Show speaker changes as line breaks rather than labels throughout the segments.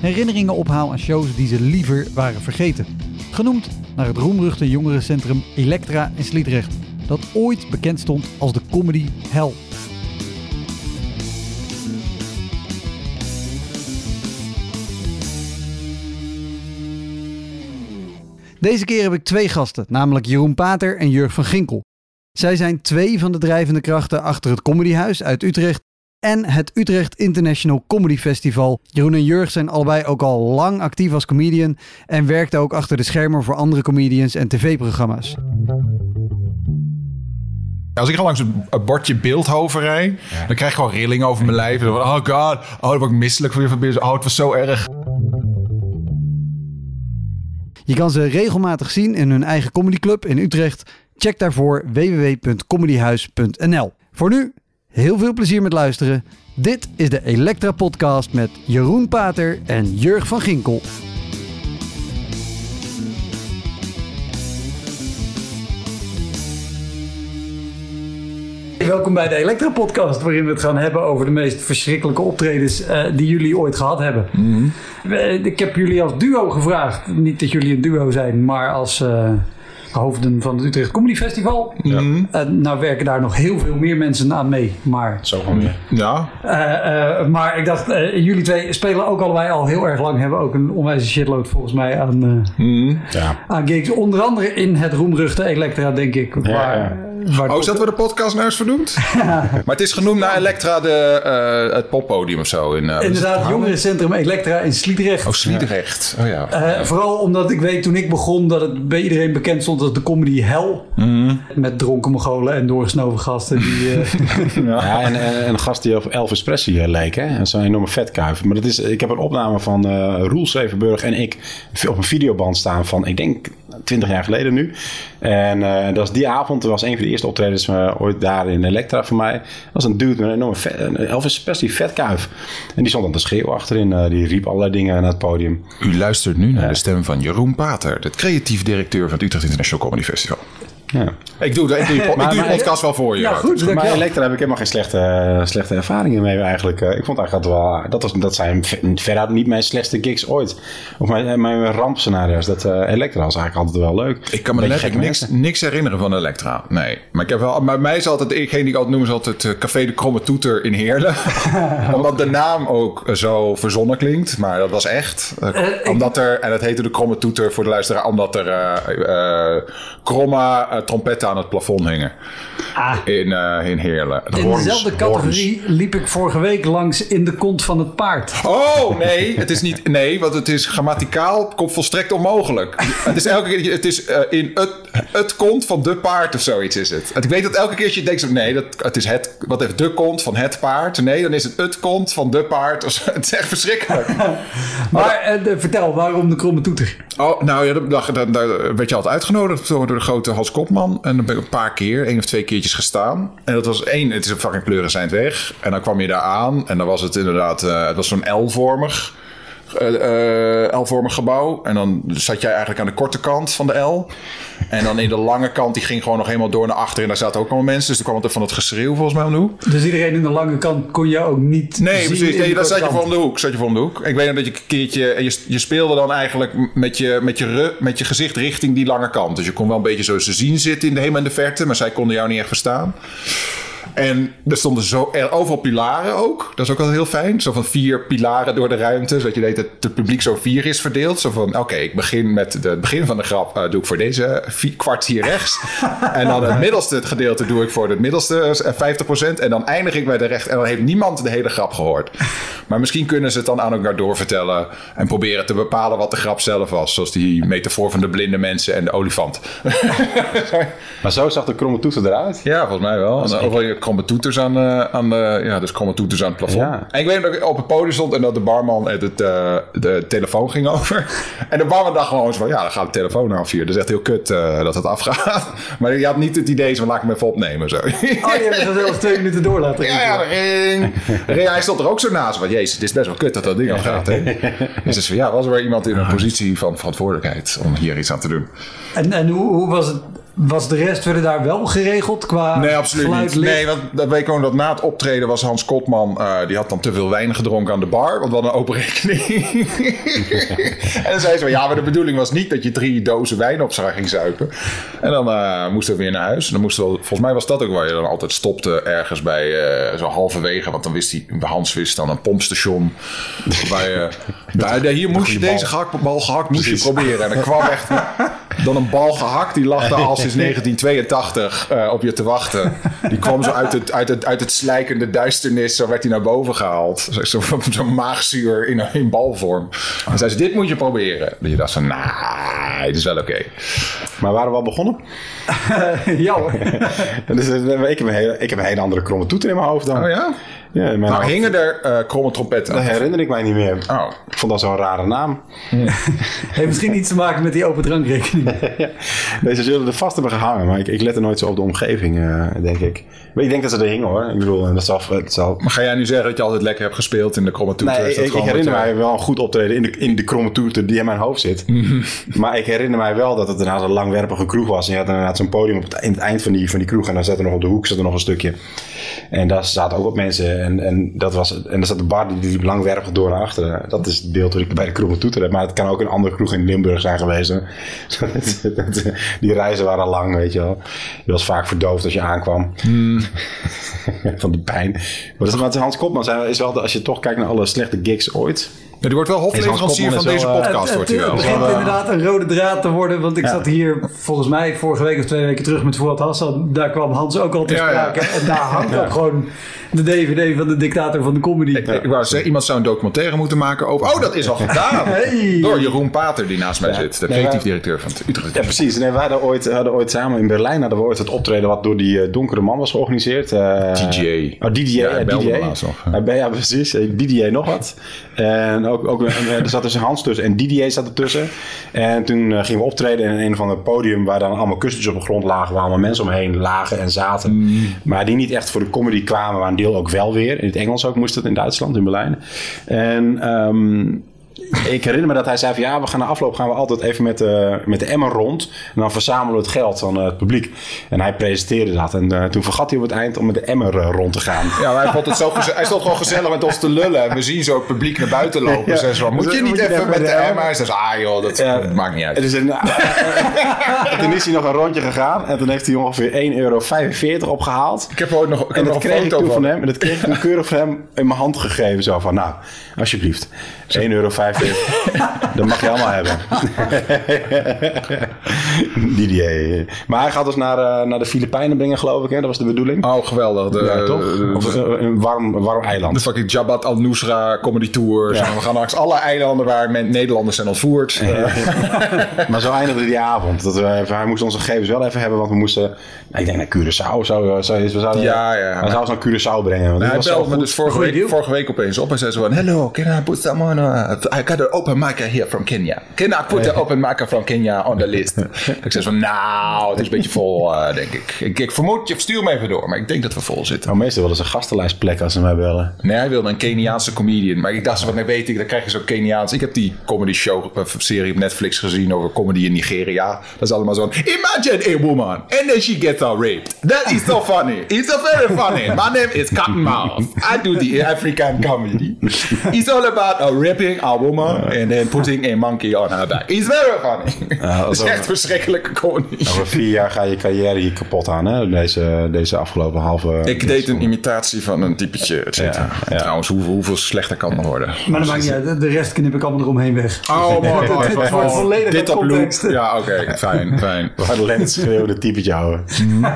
herinneringen ophaal aan shows die ze liever waren vergeten. Genoemd naar het roemruchte jongerencentrum Elektra in Sliedrecht, dat ooit bekend stond als de comedy hell. Deze keer heb ik twee gasten, namelijk Jeroen Pater en Jurg van Ginkel. Zij zijn twee van de drijvende krachten achter het Comedyhuis uit Utrecht en het Utrecht International Comedy Festival. Jeroen en Jurg zijn allebei ook al lang actief als comedian en werkten ook achter de schermen voor andere comedians en tv-programma's.
Als ik al langs een bordje Beeldhoven rijd, dan krijg ik gewoon rilling over mijn lijf. Dan van, oh god, oh, dan word ik misselijk voor je van binnen. Oh, het was zo erg.
Je kan ze regelmatig zien in hun eigen comedyclub in Utrecht. Check daarvoor www.comedyhuis.nl. Voor nu, heel veel plezier met luisteren. Dit is de Elektra Podcast met Jeroen Pater en Jurg van Ginkel. Welkom bij de Elektra Podcast, waarin we het gaan hebben over de meest verschrikkelijke optredens eh, die jullie ooit gehad hebben. Eh, Ik heb jullie als duo gevraagd. Niet dat jullie een duo zijn, maar als eh, hoofden van het Utrecht Comedy Festival. Eh, nou werken daar nog heel veel meer mensen aan mee. Maar,
Zo gewoon weer.
Ja,
eh, eh, maar ik dacht, eh, jullie twee spelen ook allebei al heel erg lang. Hebben ook een onwijze shitload volgens mij aan, eh,
Ja.
aan gigs. Onder andere in het roemruchte Elektra, denk ik. Waar,
ja.
waar
Oh, is dat waar de podcast nou is vernoemd? maar het is genoemd naar Elektra, de, eh, het poppodium of zo. In, eh,
Inderdaad, jongerencentrum Elektra in Sliedrecht.
Oh, Sliedrecht. Oh ja.
Eh, vooral omdat ik weet toen ik begon dat het bij iedereen bekend stond als de comedy hell.
Mhm.
Met dronken mogolen en doorgesnoven gasten. Die, eh,
Ja, en, en, en een gast die op Elvis Presley leek, hè? En zo'n enorme vetkuif. Maar dat is, ik heb een opname van eh Roel Zevenburg en ik op een videoband staan van, ik denk, 20 jaar geleden nu. En eh, dat was die avond, dat was een van de eerste optredens eh, ooit daar in Elektra voor mij. Dat was een dude met een enorme vet, een Elvis Presley vetkuif. En die stond aan te schreeuwen achterin. eh, die riep allerlei dingen aan het podium.
U luistert nu naar de stem van Jeroen Pater, de creatief directeur van het Utrecht International Comedy Festival.
Ja.
Ik doe, ik doe, ik
Maar-
doe
maar-
podcast wel voor je.
ja, goed.
Maar
dankjewel.
Elektra heb ik helemaal geen slechte, slechte ervaringen mee eigenlijk. Eh, Ik vond eigenlijk dat wel... Dat, was, dat zijn ver- veruit niet mijn slechtste gigs ooit. Of mijn, mijn rampscenario's. Dat eh, Elektra was eigenlijk altijd wel leuk.
Ik kan me letterlijk niks, niks herinneren van Elektra. Nee. Maar ik heb wel, maar mij is altijd, degene die ik altijd noem, is altijd eh, Café de Kromme Toeter in Heerlen. omdat de naam ook eh, zo verzonnen klinkt. Maar dat was echt. Eh,
Eh, ik-
omdat er, en dat heette de Kromme Toeter voor de luisteraar, omdat er eh, eh, eh, trompetten aan het plafond hingen.
Ah.
In, eh, in Heerlen.
in
Horns,
dezelfde categorie liep ik vorige week langs in de kont van het paard.
Oh, nee, het is niet. Nee, want het is grammaticaal komt volstrekt onmogelijk. Het is elke keer. Het is eh, in het, het kont van de paard of zoiets is het. En ik weet dat elke keer als je denkt: nee, dat, het is het. Wat heeft de kont van het paard? Nee, dan is het het kont van de paard. Het is echt verschrikkelijk.
Maar de- vertel, waarom de kromme toeter?
Oh, nou ja, daar werd je altijd uitgenodigd door, door de grote Hans Kopman. En dan ben ik een paar keer, één of twee keertjes gestaan. En dat was één, het is een fucking kleuren zijn weg. En dan kwam je daar aan en dan was het inderdaad, eh, het was zo'n L-vormig. Eh, eh, L-vormig gebouw. En dan zat jij eigenlijk aan de korte kant van de L. En dan in de lange kant, die ging gewoon nog helemaal door naar achter. En daar zaten ook allemaal mensen. Dus toen kwam het er van het geschreeuw volgens mij om de hoek.
Dus iedereen in de lange kant kon je ook niet
Nee,
zien
precies. Nee, daar zat je voor om de hoek. Zat je voor om de hoek. Ik weet nog dat je een keertje... en Je, je speelde dan eigenlijk met je, met, je, met je gezicht richting die lange kant. Dus je kon wel een beetje zo ze zien zitten in de helemaal in de verte. Maar zij konden jou niet echt verstaan. En er stonden zo, er overal pilaren ook. Dat is ook wel heel fijn. Zo van vier pilaren door de ruimte. Zodat je weet dat het publiek zo vier is verdeeld. Zo van, oké, ik begin met het begin van de grap. eh, doe ik voor deze vier, kwart hier rechts. en dan het middelste gedeelte doe ik voor het middelste eh, 50%. En dan eindig ik bij de recht. En dan heeft niemand de hele grap gehoord. Maar misschien kunnen ze het dan aan elkaar doorvertellen. En proberen te bepalen wat de grap zelf was. Zoals die metafoor van de blinde mensen en de olifant.
Maar zo zag de kromme toeter eruit.
Ja, volgens mij wel. Je kromme toeters aan, eh, aan de, ja, dus kromme toeters aan het plafond.
Ja.
En ik weet dat ik op het podium stond en dat de barman het, het, eh, de telefoon ging over. En de barman dacht gewoon zo van, ja, dan gaat de telefoon aan vier. Dat is echt heel kut eh, dat het afgaat. Maar je had niet het idee van, laat ik hem even opnemen. Zo.
Oh, die hebben ze zelfs twee minuten door laten
Ja, ja, ring. Ring, Hij stond er ook zo naast. Want jezus, het is best wel kut dat dat ding afgaat. Hè? Dus het van, ja, was er weer iemand in een positie van verantwoordelijkheid om hier iets aan te doen?
En, en hoe, hoe was het? Was de rest verder daar wel geregeld qua
Nee, absoluut niet. Nee, want dat weet ik gewoon dat na het optreden was Hans Kotman... eh, die had dan te veel wijn gedronken aan de bar. Want we hadden een open rekening. en dan zei ze. Ja, maar de bedoeling was niet dat je drie dozen wijn op zou ging zuipen. En dan eh, moesten we weer naar huis. En dan moesten we, volgens mij was dat ook waar je dan altijd stopte... ergens bij eh, zo halverwege. Want dan wist hij... Hans wist dan een pompstation. waar je, daar, daar- hier moest je deze gehaktbal gehakt moest je proberen. En er kwam echt dan een bal gehakt. Die lag daar al sinds 1982 eh, op je te wachten. Die kwam zo uit het, uit het, uit het slijkende duisternis. Zo werd hij naar boven gehaald. Zo- Zo'n zo maagzuur in, in balvorm. En zei ze, dit moet je proberen. Dat je dacht van, nee, dit is wel oké.
Maar waren we al begonnen?
ja hoor.
Dus, eh, ik, heb een hele, ik heb een hele andere kromme toeter in mijn hoofd dan.
Oh ja?
Ja, in mijn
Nou,
hoofd.
hingen er eh, kromme trompetten
Dat herinner ik mij niet meer.
Oh.
Ik vond dat zo'n rare naam.
Heeft misschien iets te maken met die open drankrekening.
Deze zullen er vast hebben gehangen, maar ik, ik let er nooit zo op de omgeving, eh, denk ik. Maar ik denk dat ze er hingen hoor. Ik bedoel, dat zal, het zal...
Maar ga jij nu zeggen dat je altijd lekker hebt gespeeld in de kromme toeter?
Nee,
dat
ik, herinner
wat, eh,
mij wel een goed optreden in de, in de kromme toeter die in mijn hoofd zit. maar ik herinner mij wel dat het inderdaad een langwerpige kroeg was. En je had inderdaad zo'n podium op het, in het eind van die, van die kroeg. En dan zat er nog op de hoek zat er nog een stukje. En daar zaten ook wat mensen. En, en, dat was, en daar zat de bar die, die liep langwerpig door naar achteren. Dat is het beeld dat ik bij de kromme toeter heb. Maar het kan ook een andere kroeg in Limburg zijn geweest. die reizen waren lang, weet je wel. Je was vaak verdoofd als je aankwam. van de pijn. Dat is, Hans Kopman is wel, de- als je toch kijkt naar alle slechte gigs ooit.
Ja, die wordt wel hofleverancier van deze
eh,
podcast,
het,
wordt hij wel.
het begint inderdaad een rode draad te worden. Want ik
Ja.
zat hier volgens mij vorige week of twee weken terug met Fuad Hassan. Daar kwam Hans ook al te
Ja, ja.
sprake. En daar hangt ook gewoon de DVD van de dictator van de comedy.
Ik wou zeggen, iemand zou een documentaire moeten maken over... Oh, dat is al gedaan!
Hey.
Door Jeroen Pater, die naast mij zit. De
Nee,
creatief directeur van het Utrecht.
Ja, precies. Nee, wij hadden ooit, hadden ooit samen in Berlijn hadden we ooit het optreden wat door die eh, donkere man was georganiseerd. Eh,
DJ.
Oh, DDA.
Ja, nog.
Ja, precies. DDA nog wat. En ook, ook eh, er zat dus een Hans tussen en DDA zat ertussen. En toen eh, gingen we optreden in een van de podium waar dan allemaal kussentjes op de grond lagen. Waar allemaal mensen omheen lagen en zaten.
Mm.
Maar die niet echt voor de comedy kwamen. Maar een deel ook wel weer. In het Engels ook moest het in Duitsland, in Berlijn. En... ehm, ik herinner me dat hij zei van ja, we gaan na afloop gaan we altijd even met, de met de emmer rond. En dan verzamelen we het geld van eh, het publiek. En hij presenteerde dat. En eh, toen vergat hij op het eind om met de emmer eh, rond te gaan.
Ja, hij, vond het zo hij stond gewoon gezellig met ons te lullen. En we zien zo het publiek naar buiten lopen.
Ja.
Ze zo, moet je niet
Moet je
even met de
de
emmer? Hij zegt, ah joh, dat, maakt niet uit.
En dus, en, toen is hij nog een rondje gegaan. En toen heeft hij ongeveer 1,45 euro opgehaald.
Ik heb ooit nog, ik
En
een
ik
foto
toen
van.
van hem. En dat kreeg ik toen keurig van hem in mijn hand gegeven. Zo van, nou, alsjeblieft. 1,45 euro. Dat mag je allemaal hebben. Didier. Maar hij gaat dus naar, eh, naar de Filipijnen brengen, geloof ik. Hè? Dat was de bedoeling.
Oh, geweldig. De,
ja, toch?
de-
Of eh, een warm, warm eiland.
de fucking Jabhat al-Nusra comedy tours.
Ja.
En we gaan langs alle eilanden waar men- Nederlanders zijn ontvoerd. Eh,
Maar zo eindigde die avond. Dat we, hij moest onze gegevens wel even hebben, want we moesten... nou, ik denk naar Curaçao. Zo, zo, we zouden,
Ja, ja.
Hij zou ons naar Curaçao brengen. Want dit
hij belde me dus vorige week, vorige week opeens op. Hij zei zo van... Hello, can I put someone... Uh, I got an open mic here from Kenya. Can I put the open mic from Kenya on the list? ik zei zo van... Nou, het is een beetje vol, eh, denk ik. ik. Ik vermoed, je stuur me even door. Maar ik denk dat we vol zitten.
Nou, meestal wel eens een gastenlijstplek als ze mij bellen.
Nee, hij wilde een Keniaanse comedian. Maar ik dacht van, nee, weet ik, dan krijg je zo'n Keniaans. Ik heb die comedy show, eh, serie op Netflix gezien over comedy in Nigeria. Dat is allemaal zo'n, imagine a woman and then she gets raped. That is so funny. It's so very funny. My name is Cottonmouth. I do the African comedy. It's all about a raping a woman and then putting a monkey on her back. It's very funny.
Ja,
dat is echt verschrikkelijke comedy.
Over vier jaar ga je carrière hier kapot aan, hè? Deze, deze afgelopen halve...
Ik deed een imitatie van een typetje, et cetera.
Ja, ja.
Trouwens, hoeveel, hoeveel slechter kan het worden?
Maar dat maakt niet uit. De- De rest knip ik allemaal eromheen weg.
Oh, mooi.
Dit wordt volledig
Dit op
context.
loop. Ja, oké. Fijn, fijn.
Waar de lens schreeuwende typetje houden.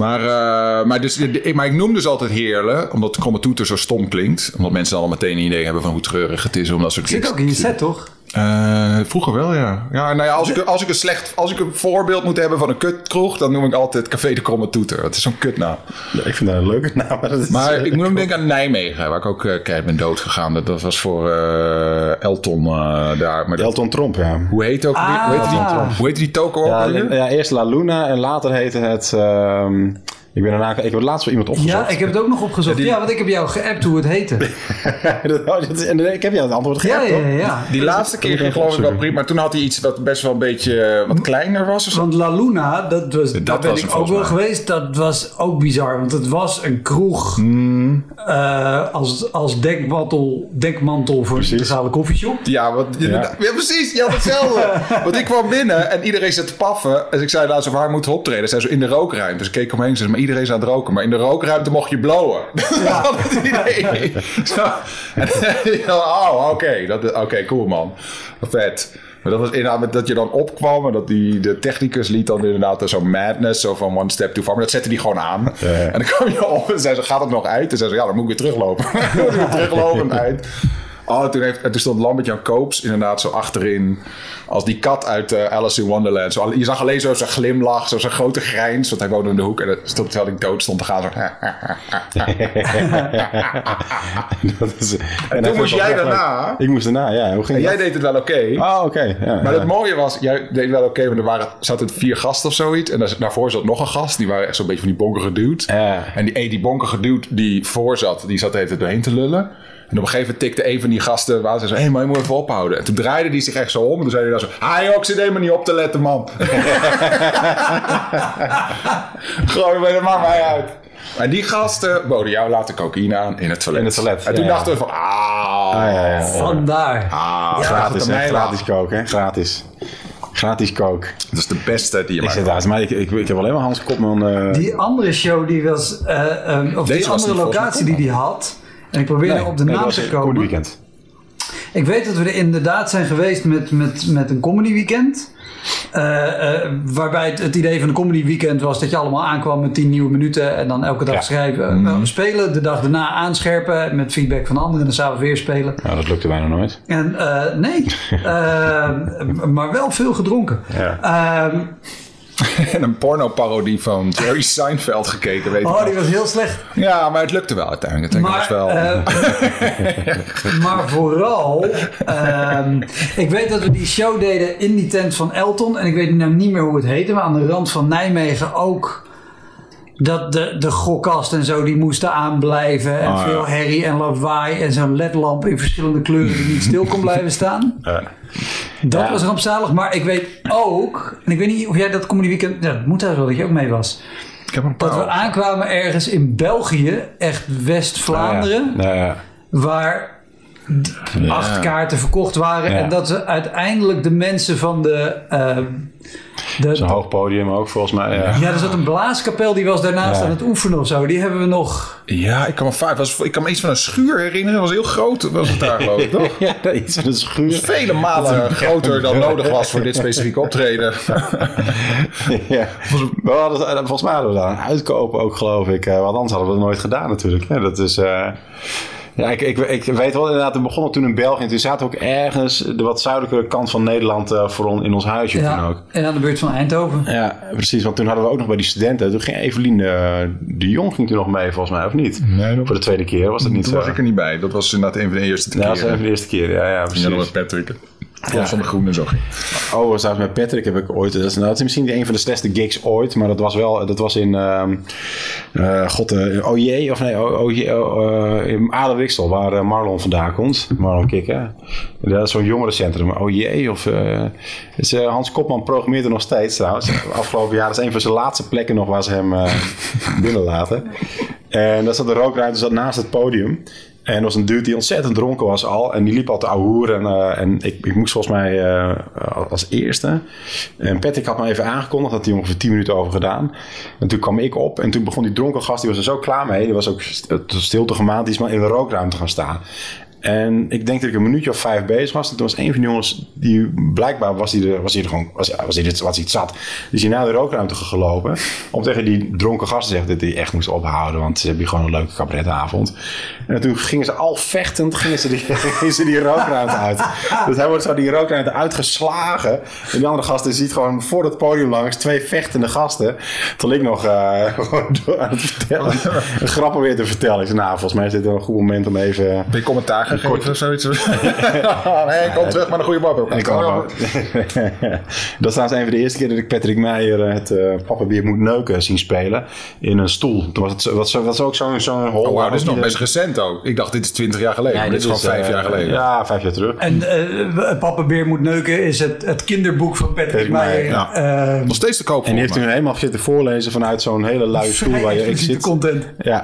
Maar, eh, maar, dus, maar ik noem dus altijd heerlen, omdat Komme Toeter zo stom klinkt. Omdat mensen dan al meteen een idee hebben van hoe treurig het is om dat soort
Zit ook in je set, toch?
Eh, vroeger wel, ja. ja, nou ja als, ik, als, ik een slecht, als ik een voorbeeld moet hebben van een kutkroeg, dan noem ik altijd Café de Kromme Toeter. Dat is zo'n kutnaam.
Ik vind dat een leuke naam. Maar, dat is,
Maar
eh,
ik moet hem denken aan Nijmegen, waar ik ook uh, keihard ben dood gegaan. Dat, dat was voor eh, Elton eh, daar. Maar dat-
Elton Tromp, ja.
hoe heet ook?
Ah.
hoe, heet die, hoe heet die toko ook
Ja,
alweer?
ja, eerst La Luna en later heette het... ehm, ik ben daarna... Ik heb laatst wel iemand opgezocht.
Ja, ik heb het ook nog opgezocht. Ja, want ik heb jou geappt hoe het heette.
Dat- oh, dat en ik heb jou het antwoord
Ja,
gegeven,
ja,
toch?
ja. ja.
Die laatste keer ging geloof ik wel prima. Maar toen had hij iets wat best wel een beetje eh, wat kleiner was. of zo.
Want La Luna, dat was, daar ben
was
ik ook wel geweest. Dat was ook bizar. Want het was een kroeg
Hmm.
eh, als, als dekmantel, dekmantel voor een speciale koffieshop.
Ja, want, ja.
Ja.
precies. Je had hetzelfde. want ik kwam binnen en iedereen zat te paffen. En ik zei, nou, zo waar moeten we optreden? Zij zo in de rookruimte. Dus ik keek omheen en zei, maar iedereen is aan het roken. Maar in de rookruimte mocht je blowen. Ja. dat het idee. Zo. En, ja, oh, oké. Dat- Oké, cool man. Vet. Maar dat was inderdaad dat je dan opkwam en dat die, de technicus liet dan inderdaad zo'n madness, zo van one step too far. Maar dat zette die gewoon aan.
ja.
En dan kwam je op en zei ze, gaat het nog uit? En zei ze, ja, dan moet ik weer teruglopen. Dan moet ik weer teruglopend uit. Oh, toen, heeft, toen stond Lambert-Jan Koops inderdaad zo achterin. Als die kat uit eh, Alice in Wonderland. Zo, je zag alleen zo zijn glimlach, zo zijn grote grijns. Want hij woonde in de hoek. En dat stond, terwijl ik dood stond te gaan. Zo.
Dat is, en
toen moest jij daarna.
Ik moest daarna, ja. Hoe ging
En jij deed het wel oké.
Oh, oké. Ja,
Maar
ja.
het mooie was, jij deed wel oké, want er waren, zaten vier gasten of zoiets. En daar- daarvoor zat nog een gast, die waren echt zo'n beetje van die bonkige dude.
Ja.
En die, die bonkige dude die voor zat, die zat even doorheen te lullen. En op een gegeven moment tikte een van die gasten, waar ze zo, hé, hey, maar je moet even ophouden. En toen draaide hij zich echt zo om. En toen zei hij dan zo, joh, ik zit helemaal niet op te letten, man. Gewoon, dat maakt mij uit. En die gasten boden jou later cocaïne aan in het toilet.
In het toilet,
En toen
ja.
dachten we van, ah,
Ah, ja, ja.
Vandaar.
ah,
Gratis, hè? Gratis kook, hè? Gratis. Gratis kook.
Dat is de beste die je
Ik
maar
zit daar, maar ik, ik, ik heb alleen maar Hans Kopman. eh
Die andere show die was, eh, ehm, of
Deze
die andere locatie die die had. En ik probeer
nee,
op de
nee,
naam te komen.
Comedy weekend.
Ik weet dat we er inderdaad zijn geweest met, met, met een comedy weekend. Eh, eh, waarbij het, het idee van een comedy weekend was dat je allemaal aankwam met 10 nieuwe minuten. En dan elke dag
Ja.
schrijven, eh, spelen. De dag daarna aanscherpen met feedback van anderen. En dan s'avonds weer spelen.
Nou, dat lukte bijna nooit.
En eh, nee, Eh, maar wel veel gedronken.
Ja.
En een pornoparodie van Jerry Seinfeld gekeken, weet
oh, die was heel slecht.
Ja, maar het lukte wel uiteindelijk. Het
Maar,
wel...
eh, maar vooral, ehm, ik weet dat we die show deden in die tent van Elton. En ik weet nou niet meer hoe het heette, maar aan de rand van Nijmegen ook. Dat de, de gokkast en zo, die moesten aanblijven. En
Ah, ja.
veel herrie en lawaai. En zo'n ledlamp in verschillende kleuren die niet stil kon blijven staan.
Ja.
Dat
Ja.
was rampzalig. Maar ik weet ook, en ik weet niet of jij dat comedy weekend... Ja, het moet wel dat je ook mee was.
ik heb een
Dat we
paar...
aankwamen ergens in België, echt West-Vlaanderen
Ja, ja. ja.
waar acht kaarten verkocht waren.
Ja.
En dat ze uiteindelijk de mensen van de. Eh, de
Zo'n hoog podium ook volgens mij. Ja.
ja, er zat een blaaskapel die was daarnaast
Ja.
aan het oefenen of zo. Die hebben we nog.
Ja, ik kan me vaak... Was, ik kan me iets van een schuur herinneren. Dat was heel groot, was het daar geloof ik, toch?
Ja, iets van een schuur.
Vele malen groter dan nodig was voor dit specifieke optreden.
ja. We hadden, eh, volgens mij hadden we daar een uitkoop ook, geloof ik. Eh, Want anders hadden we het nooit gedaan natuurlijk. Ja, dat is... eh, ja, ik, ik, ik weet wel inderdaad, we begonnen toen in België. En toen zaten we ook ergens de wat zuidelijke kant van Nederland eh, voor on, in ons huisje toen
Ja,
ook.
en aan de beurt van Eindhoven.
Ja, precies. Want toen hadden we ook nog bij die studenten. Toen ging Evelien eh, de Jong ging toen nog mee, volgens mij, of niet?
Nee, nog-
Voor de tweede keer was dat niet
Toen
zo.
was ik er niet bij. Dat was inderdaad een van de eerste
Ja, dat was
keren.
even de eerste keer. Ja, ja precies.
Ja, dat was Patrick. Ja. van de Groen en zo ging.
Oh, met Patrick heb ik ooit. Dat is, nou, dat is misschien een van de slechtste gigs ooit. Maar dat was wel. Dat was in. ehm eh, God, eh, oh jee, of nee, oh, eh, in Adelwiksel, waar eh, Marlon vandaan komt. Marlon Kikker. Dat is zo'n jongerencentrum. Oh jee, of. eh, is, eh, Hans Kopman programmeert er nog steeds trouwens. Afgelopen jaar dat is een van zijn laatste plekken nog waar ze hem eh, binnenlaten. En dat zat de rookruimte zat naast het podium. En er was een dude die ontzettend dronken was al. En die liep al te ouwehoeren. En, eh, en ik, ik moest volgens mij eh, als eerste. En Patrick had me even aangekondigd. Dat hij ongeveer 10 minuten over gedaan. En toen kwam ik op. En toen begon die dronken gast. Die was er zo klaar mee. Die was ook st- stilte gemaakt. Die is maar in de rookruimte gaan staan. En ik denk dat ik een minuutje of vijf bezig was. En toen was een van die jongens, die blijkbaar was hij er, was hij er gewoon, was, was hij, was hij het zat. Is hij naar de rookruimte gelopen. Om tegen die dronken gast te zeggen dat hij echt moest ophouden. Want ze hebben hier gewoon een leuke cabaretavond. En toen gingen ze al vechtend, gingen ze die, gingen ze die rookruimte uit. Dus hij wordt zo die rookruimte uitgeslagen. En die andere gasten ziet gewoon voor het podium langs twee vechtende gasten. Terwijl ik nog eh, gewoon door aan het vertellen. Grappen weer te vertellen. Ik zei, nou, volgens mij is dit wel een goed moment om even...
Ben commentaar gegeven of zoiets? nee, kom terug met een goede bab.
Ik dat is trouwens een van de eerste keer dat ik Patrick Meijer eh, het eh Papa Bier moet neuken zien spelen. In een stoel. Toen was het, zo- was, was ook zo'n zo'n hol.
Oh, dit is nog best recent ook. Ik dacht, dit is 20 jaar geleden.
Ja,
maar dit is gewoon vijf
eh,
jaar geleden.
Ja, vijf jaar terug.
En eh Papa Beer moet neuken is het, het kinderboek van Patrick
Patrick
Meijer.
Meijer,
Eh,
Nog steeds te koop
En die heeft toen helemaal zitten voorlezen vanuit zo'n hele luie stoel waar je ik
expliciete
zit.
content.
Ja,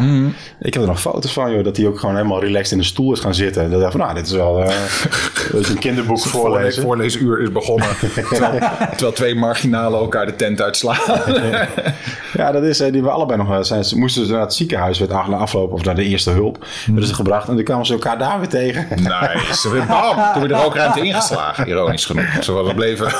ik heb er nog foto's van, joh, dat hij ook gewoon helemaal relaxed in de stoel is gaan zitten. Dat ik dacht van, nou, dit is wel eh, is een kinderboek voorlezen.
Het voorlezenuur is begonnen. terwijl, terwijl twee marginalen elkaar de tent uitslaan.
Ja, dat is, eh, die hebben allebei nog, eh, zijn, ze moesten dus naar het ziekenhuis werd afloop of naar de eerste hulp. werden ze gebracht en toen kwamen ze elkaar daar weer tegen.
nice. Bam, toen weer de rookruimte ingeslagen. Ironisch genoeg. Zo we bleven.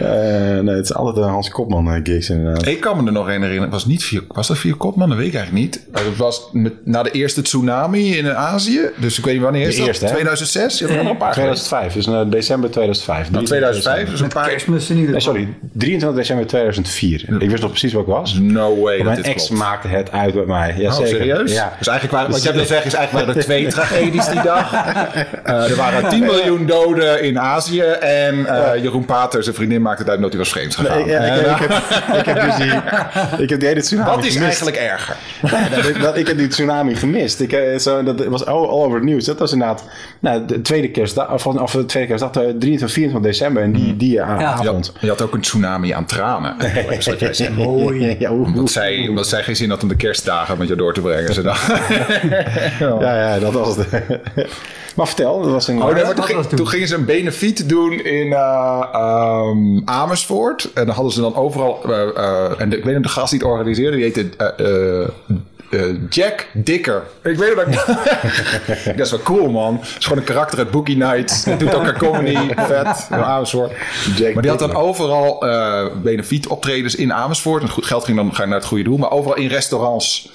Eh, nee, het is altijd een Hans Kopman eh, gigs inderdaad.
Ik kan me er nog een herinneren. Was, niet vier, was dat vier Kopman? Dat weet ik eigenlijk niet. Maar Het was met, na de eerste tsunami in Azië. Dus ik weet niet wanneer is
De
dat?
eerste, hè?
2006? Je hebt er nog een paar geweest.
2005, dus eh, december 2005.
Nou, 2005, dus een paar...
kerstmis in ieder
Nee,
geval.
sorry, 23 december 2004. Ik wist nog precies wat ik was.
No way dat
Mijn ex
klopt.
maakte het uit met mij. Ja,
Oh,
zeker.
serieus?
Ja.
Dus eigenlijk waren, wat jij wil zeggen is eigenlijk waren er twee tragedies die dag. Eh, er waren 10 miljoen doden in Azië. En eh, Jeroen Pater, zijn vriendin, maakte het uit omdat hij was vreemd gegaan.
Ik, ja, ik,
En,
ik, heb, ik heb dus die, ik heb die hele tsunami
Wat is
gemist.
eigenlijk erger?
dat, ik, dat, ik heb die tsunami gemist. Ik, eh, zo, dat was all, all over het nieuws. Dat was inderdaad nou, de tweede kerstdag, of, of de tweede kerstdag, eh, 23, 24 december. En die, die a-
Ja.
Je
avond.
had, je had ook een tsunami aan tranen. jij.
Mooi. Ja,
Omdat zij, omdat zij geen zin had om de kerstdagen met je door te brengen. Ze dacht,
ja, ja, dat was het. maar vertel, dat was een...
Oh, nee, maar
dat
toen, ging-
was toen.
toen gingen ze een benefiet doen in eh, ehm, Amersfoort. En dan hadden ze dan overal... eh, eh, en de, ik weet niet of de gast die het organiseerde, die heette eh, eh, eh, Jack Dikker. Ik weet het ook niet. dat is wel cool, man. Het is gewoon een karakter uit Boogie Nights. Hij doet ook een comedy. Vet. In Amersfoort.
Jack
maar die had dan overal eh benefiet optredens in Amersfoort. En het goed geld ging dan ga naar het goede doel. Maar overal in restaurants.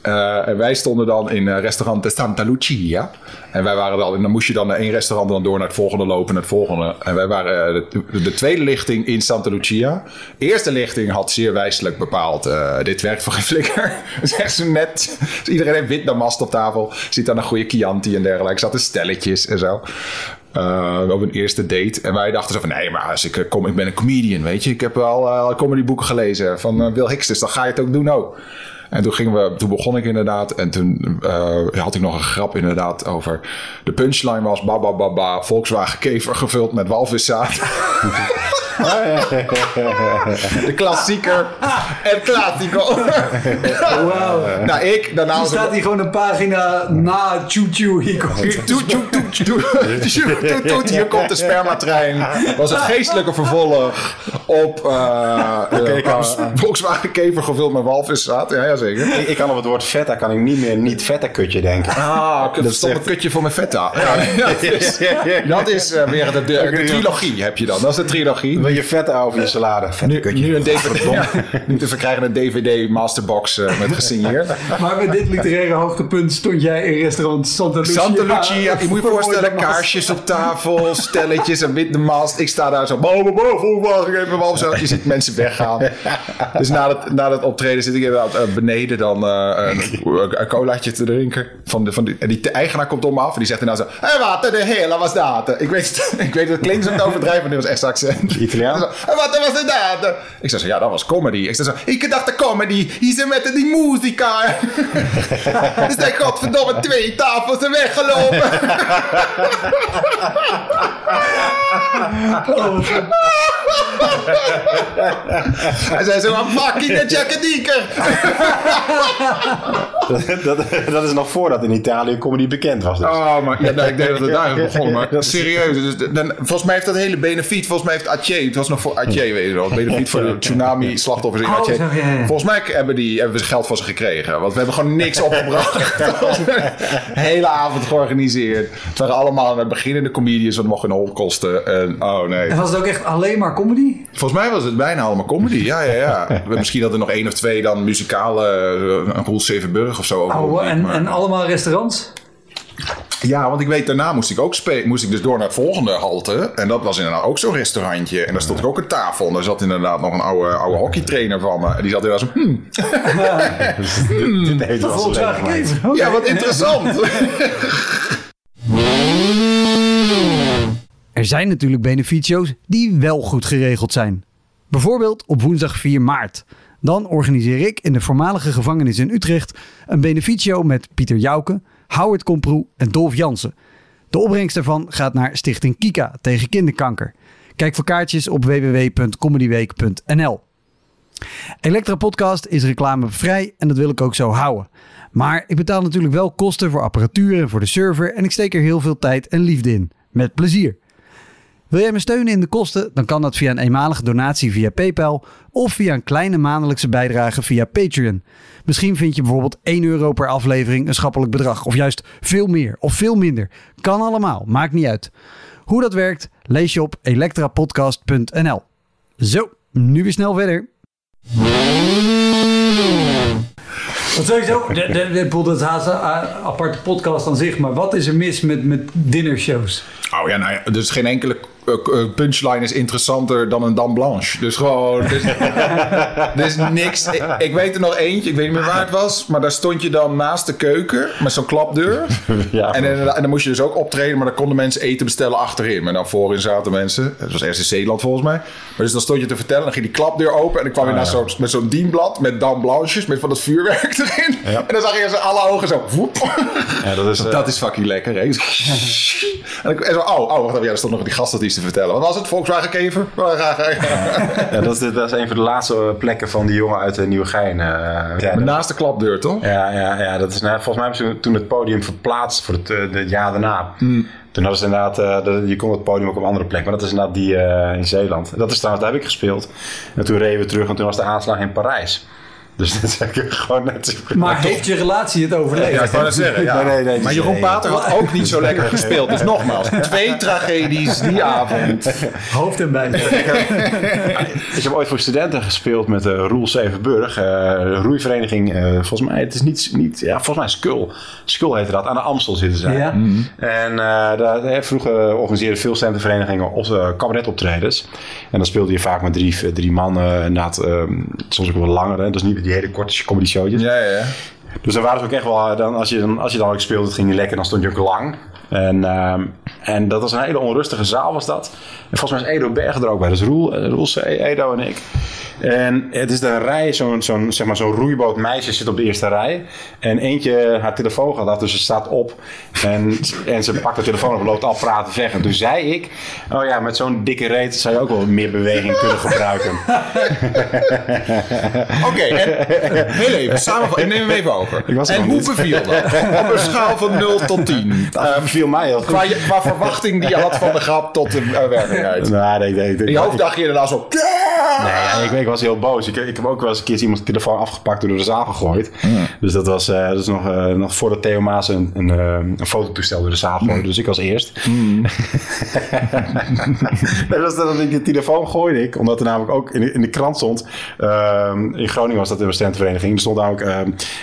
Eh, en wij stonden dan in eh, restaurant de Santa Lucia. En wij waren dan, en dan moest je dan naar één restaurant dan door naar het volgende lopen, naar het volgende. En wij waren eh, de, de tweede lichting in Santa Lucia. De eerste lichting had zeer wijselijk bepaald: dit werkt voor geen flikker. Echt zo net. Dus iedereen heeft wit damast op tafel. Ziet dan een goede Chianti en dergelijke. Zaten stelletjes en zo. Eh, op een eerste date. En wij dachten zo van, nee, maar als ik, kom, ik ben een comedian, weet je. Ik heb al uh, comedyboeken gelezen van Will Hicks, dus dan ga je het ook doen ook. En toen, gingen we, toen begon ik inderdaad. En toen eh, had ik nog een grap inderdaad over... De punchline was ba ba ba ba Volkswagen kever gevuld met walviszaad. De klassieker. En klassico.
Wauw.
nou, ik daarna...
Dan staat hier gewoon een pagina na Choo Choo. Hier komt.
Hier komt de spermatrein. Was het geestelijke vervolg op uh, uh, Volkswagen kever gevuld met walviszaad. Ja, ja zeker.
Ik, ik kan op het woord feta kan ik niet meer niet feta kutje denken.
Ah, dat stond een kutje voor mijn feta. Ja, dat is, dat is uh, weer de, de, de, trilogie heb je dan. Dat is de trilogie.
Wil je feta over je salade? Feta
nu,
kutje.
nu een DVD. Ja, nu te verkrijgen een DVD masterbox uh, met gesigneerd.
Maar met dit literaire hoogtepunt stond jij in restaurant Santa Lucia.
Santa Lucia. Je moet je voorstellen, kaarsjes op tafel, stelletjes en witte mast. Ik sta daar zo, boven, boven, boven, even. Zo. Je ziet mensen weggaan. Dus na het, na het optreden zit ik inderdaad uh, beneden dan uh, een, een colaatje te drinken. Van de, van die, en die eigenaar komt om me af en die zegt inderdaad zo, hé, wat de hele was dat? Ik weet, ik weet het klinkt zo overdrijven, maar dit was echt accent.
Italiaan?
En wat was dat? Ik zei zo, ja, dat was comedy. Ik zei zo, ik dacht de comedy, hier zijn met die muzika. er zijn godverdomme twee tafels er weggelopen.
Oh,
Hij zei zo, I'm fucking a Jackadieker.
dat, dat is nog voordat in Italië comedy bekend was. Dus.
Oh, maar ja, nou, ik denk dat het daar is begonnen. Maar serieus, dus, dan, volgens mij heeft dat hele benefiet, volgens mij heeft Atje, het was nog voor Atje, weet je wel, benefiet voor de tsunami-slachtoffers in
Oh,
Atje.
zo, ja, ja.
Volgens mij hebben, die, hebben we geld van ze gekregen, want we hebben gewoon niks opgebracht. Hele avond georganiseerd. Het waren allemaal aan het begin de comedians, het mocht een hol kosten. En, oh nee.
En was het ook echt alleen maar comedy?
Volgens mij was het bijna allemaal comedy, ja, ja, ja. Misschien dat er nog één of twee dan muzikale, een Roel Zevenburg of zo. ook
Oh, en,
maar-
en allemaal restaurants?
Ja, want ik weet, daarna moest ik ook spe- moest ik dus door naar het volgende halte. En dat was inderdaad ook zo'n restaurantje. En daar stond ik ook een tafel. En daar zat inderdaad nog een oude, oude hockeytrainer van me. En die zat inderdaad zo, hmm,
wel
Volgens
zijn
mij
gemaakt.
gegeven.
ja, wat interessant.
Er zijn natuurlijk benefietshows die wel goed geregeld zijn. Bijvoorbeeld op woensdag 4 maart. Dan organiseer ik in de voormalige gevangenis in Utrecht een benefietshow met Pieter Jouke, Howard Komproe en Dolf Jansen. De opbrengst daarvan gaat naar Stichting Kika tegen kinderkanker. Kijk voor kaartjes op www.comedyweek.nl. Elektra Podcast is reclamevrij en dat wil ik ook zo houden. Maar ik betaal natuurlijk wel kosten voor apparatuur en voor de server en ik steek er heel veel tijd en liefde in. Met plezier. Wil jij me steunen in de kosten? Dan kan dat via een eenmalige donatie via PayPal of via een kleine maandelijkse bijdrage via Patreon. Misschien vind je bijvoorbeeld 1 euro per aflevering een schappelijk bedrag of juist veel meer of veel minder. Kan allemaal, maakt niet uit. Hoe dat werkt lees je op elektrapodcast.nl. Zo, nu weer snel verder. Want sowieso, de, de, de, de, dat haast een aparte podcast aan zich, maar wat is er mis met, met dinnershows?
Oh ja, nou ja, dus geen enkele eh, eh, punchline is interessanter dan een dame blanche. Dus gewoon, dus, er is niks. Ik, ik weet er nog eentje, ik weet niet meer waar het was, maar daar stond je dan naast de keuken met zo'n klapdeur.
Ja,
En, en dan moest je dus ook optreden, maar dan konden mensen eten bestellen achterin. Maar dan voorin zaten mensen, het was Zeeland volgens mij. Maar dus dan stond je te vertellen, dan ging die klapdeur open en dan kwam je
Ah,
naar
ja.
zo'n, met zo'n dienblad met dame blanches, met van dat vuurwerk erin.
Ja.
En dan zag je ze alle ogen zo,
dat is... eh,
Dat is fucking lekker, hè? En, ik, en zo, oh, oh, wacht even, ja, er stond nog die gastadvies te vertellen. Wat was het? Volkswagen Kever?
ja, dat, is, dat is een van de laatste plekken van die jongen uit de Nieuwegein. eh ja,
Naast de klapdeur, toch?
Ja, ja, ja dat is, nou, volgens mij hebben ze toen het podium verplaatst voor het, eh, het jaar daarna.
Hmm.
Toen hadden ze inderdaad, eh, de- je kon het podium ook op een andere plek, maar dat is inderdaad die eh, in Zeeland. Dat is trouwens, daar heb ik gespeeld. En toen reden we terug en toen was de aanslag in Parijs. Dus dat is eigenlijk gewoon net...
Maar heeft je relatie het overleefd?
Ja, ik wou net zeggen. Ja.
Nee, nee, nee,
maar Jeroen. Pater had ook niet zo lekker gespeeld. Dus nogmaals, twee tragedies die avond.
Hoofd en bij.
Ik heb ooit voor studenten gespeeld met uh, Roel Zevenburg. eh roeivereniging, eh, volgens mij, het is niet, niet ja, volgens mij Skul. Skul heette dat, aan de Amstel zitten zij.
Ja.
En uh, daar, vroeger organiseerden veel studentenverenigingen of uh, cabaretoptredens. En dan speelde je vaak met drie, drie mannen, inderdaad, um, soms ook wel langer. Hè? Dus niet die hele korte comedy showtjes.
Ja, ja.
Dus dan waren ze ook echt wel, dan, als, je, dan, als je dan ook speelde, het ging niet lekker, dan stond je ook lang. En, uh, en dat was een hele onrustige zaal was dat. En volgens mij is Edo Bergen er ook bij. Dus Roel, Roel Edo en ik. En het is een rij, zo'n zo'n zeg maar, zo'n roeiboot meisje zit op de eerste rij. En eentje, haar telefoon gaat af, dus ze staat op. En, en ze pakt de telefoon op en loopt al praten weg. En toen zei ik, oh ja, met zo'n dikke reet zou je ook wel meer beweging kunnen gebruiken.
Oké, okay, heel even. Ik neem hem even over. en hoe beviel dat? Op een schaal van 0 tot 10.
Dat beviel mij heel goed.
Qua, qua, verwachting die je had van de grap tot de uh, werkelijkheid.
Nou, nee, nee, nee,
In je hoofd dacht je inderdaad zo...
Nee, ik, ik, was heel boos. Ik, ik, heb ook wel eens een keer iemands telefoon afgepakt en door de zaal gegooid. Mm. Dus dat was, uh, is nog, uh, nog voordat Theo Maas een, een, een fototoestel door de zaal gooide. Mm. Dus ik was eerst. Mm. dat was dat ik de telefoon gooide ik. Omdat er namelijk ook in de, in de krant stond. Uh, in Groningen was dat de studentenvereniging. Er stond namelijk uh,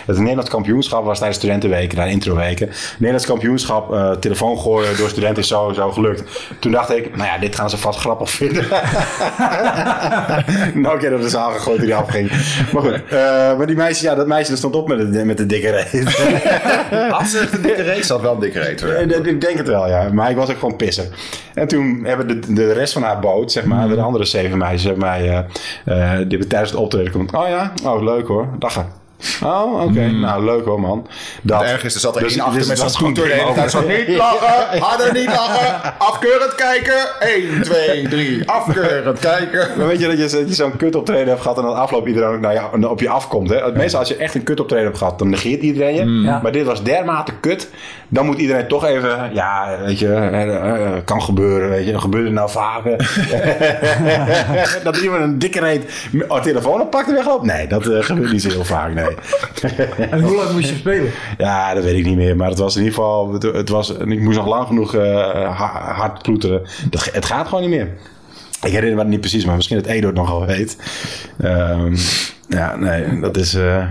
het Nederlands kampioenschap was tijdens studentenweken, daar introweken. Nederlands kampioenschap, uh, telefoon gooien door studenten is zo, zo gelukt. Toen dacht ik, nou ja, dit gaan ze vast grappig vinden. nou, keer op de zaal gegooid toen die afging. Maar goed, uh, maar die meisje, ja, dat meisje dat stond op met de, met de dikke reet.
Had ze een dikke reet? Ze had wel een dikke reet.
Uh, ik denk het wel, ja. Maar ik was ook gewoon pissen. En toen hebben de, de rest van haar boot, zeg maar, de andere zeven meisjes, hebben mij, uh, die hebben tijdens het optreden komt. Oh ja, oh leuk hoor, lachen. Oh, oké. Nou, leuk hoor, man. Dat,
Het erg is, er zat er
Dus-
één achter
dus
met zo'n
dat is toen
scooter de hele zo niet lachen, harder niet lachen, afkeurend kijken, 1, 2, 3, afkeurend kijken.
Maar weet je dat je, dat je zo'n kutoptreden hebt gehad en dan afloop iedereen ook naar jou, op je afkomt. Hè? Meestal als je echt een kutoptreden hebt gehad, dan negeert iedereen je.
Ja.
Maar dit was dermate kut. Dan moet iedereen toch even, ja, weet je, eh, eh, kan gebeuren, weet je. Gebeurt er nou vaker. dat iemand een dikke reet oh, telefoon oppakt en wegloopt. Nee, dat eh, gebeurt niet zo heel vaak, nee.
En hoe lang moest je spelen?
Ja, dat weet ik niet meer. Maar het was in ieder geval, het, het was, ik moest nog lang genoeg eh, ha- hard ploeteren. Dat, het gaat gewoon niet meer. Ik herinner me het niet precies, maar misschien dat Edo het nog wel weet. Ehm, ja, nee, dat is, eh,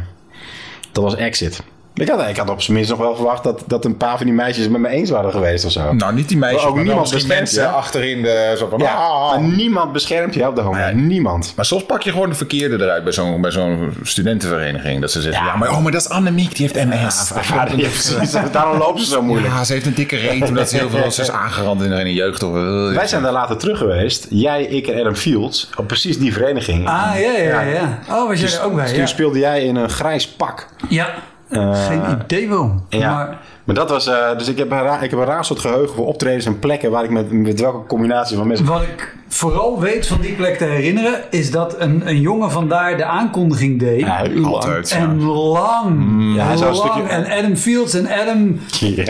dat was Exit. Ik had, ik had op zijn minst nog wel verwacht dat, dat een paar van die meisjes het met me eens waren geweest of zo.
Nou, niet die meisjes,
Maar ook
maar
niemand beschermt
mensen
je.
achterin de, zo van,
ja,
ah.
maar niemand beschermt je op de.
Nee.
Niemand.
Maar soms pak je gewoon de verkeerde eruit bij zo'n bij zo'n studentenvereniging. Dat ze zeggen, ja, maar, oh, maar dat is Annemiek, die heeft MS.
Ja, ja, precies. Daarom lopen ze zo moeilijk.
Ja, ze heeft een dikke reet omdat ze heel veel ze is aangerand in een jeugd. Of,
Wij zijn daar later terug geweest. Jij, ik en Adam Fields. Op precies die vereniging.
Ah, ja, ja, ja. Oh, was jij er ook bij?
Toen
Ja.
speelde jij in een grijs pak.
ja. Geen idee waarom.
Ja.
Maar
Maar dat was, eh, dus ik heb, een ra- ik heb een raar soort geheugen voor optredens en plekken waar ik met, met welke combinatie van mensen.
wat ik vooral weet van die plek te herinneren... is dat een, een jongen vandaar de aankondiging deed.
Ja.
Altijd. ja.
En lang,
Ja, hij zou
lang.
een stukje-
En Adam Fields en Adam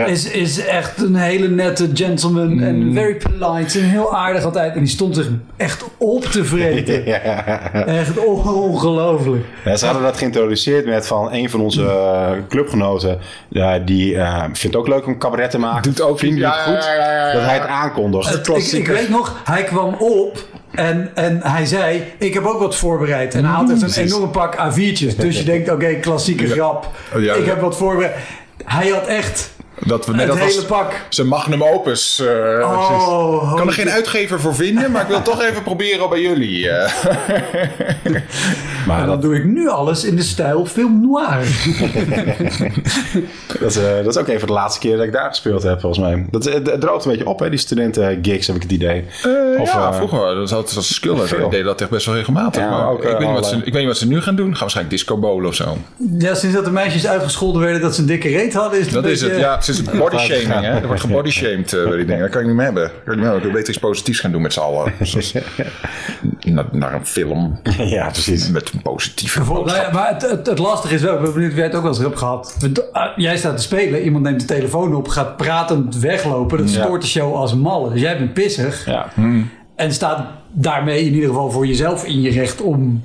is, is echt een hele nette gentleman. En very polite en heel aardig altijd. En die stond zich echt op te vreten. Echt on- ongelooflijk.
Ja, ze hadden dat geïntroduceerd met van een van onze eh, clubgenoten. Ja, die eh, vindt het ook leuk om cabaret te maken.
Doet ook
Vindt het goed
ja, ja, ja, ja.
dat hij het aankondigt.
Ik, ik weet nog, hij kwam op en, en hij zei: Ik heb ook wat voorbereid. En hij had echt een
Precies.
enorm pak A4'tjes. Dus je denkt: Oké, klassieke grap.
Ja,
ik heb wat voorbereid. Hij had echt
Dat, we, nee,
het
dat
hele
was
pak.
zijn magnum opus. eh,
Oh,
precies. ik kan er geen uitgever voor vinden, maar ik wil toch even proberen bij jullie. eh.
Maar
En dan
dat,
doe ik nu alles in de stijl film noir.
dat, is, eh, dat is ook even de laatste keer dat ik daar gespeeld heb, volgens mij. Dat, het, het droogt een beetje op, hè, die studenten-gigs, heb ik het idee. Of,
ja, vroeger dat had als skill. Ik deed dat echt best wel regelmatig.
Ja,
maar
ook,
ik, weet niet wat ze, ik weet niet wat ze nu gaan doen. Gaan waarschijnlijk disco bowlen of zo.
Ja, sinds dat de meisjes uitgescholden werden dat ze een dikke reet hadden, is het
Dat
een
is het.
beetje-
Ja, is body shaming. Hè? Er wordt gebody shamed eh, bij die dingen. Dat kan ik niet meer hebben. Dat kan ik niet meer hebben. Ik wil beter iets positiefs gaan doen met z'n allen. Zoals naar, naar een film
ja, precies.
met een positieve
nou
boodschap.
maar het, het, het lastige is wel, ik ben benieuwd of jij het ook wel eens hebt gehad. Want, ah, Jij staat te spelen, iemand neemt de telefoon op, gaat pratend weglopen. Dat stoort de show als malle. Dus jij bent pissig
Ja.
en staat daarmee in ieder geval voor jezelf in je recht om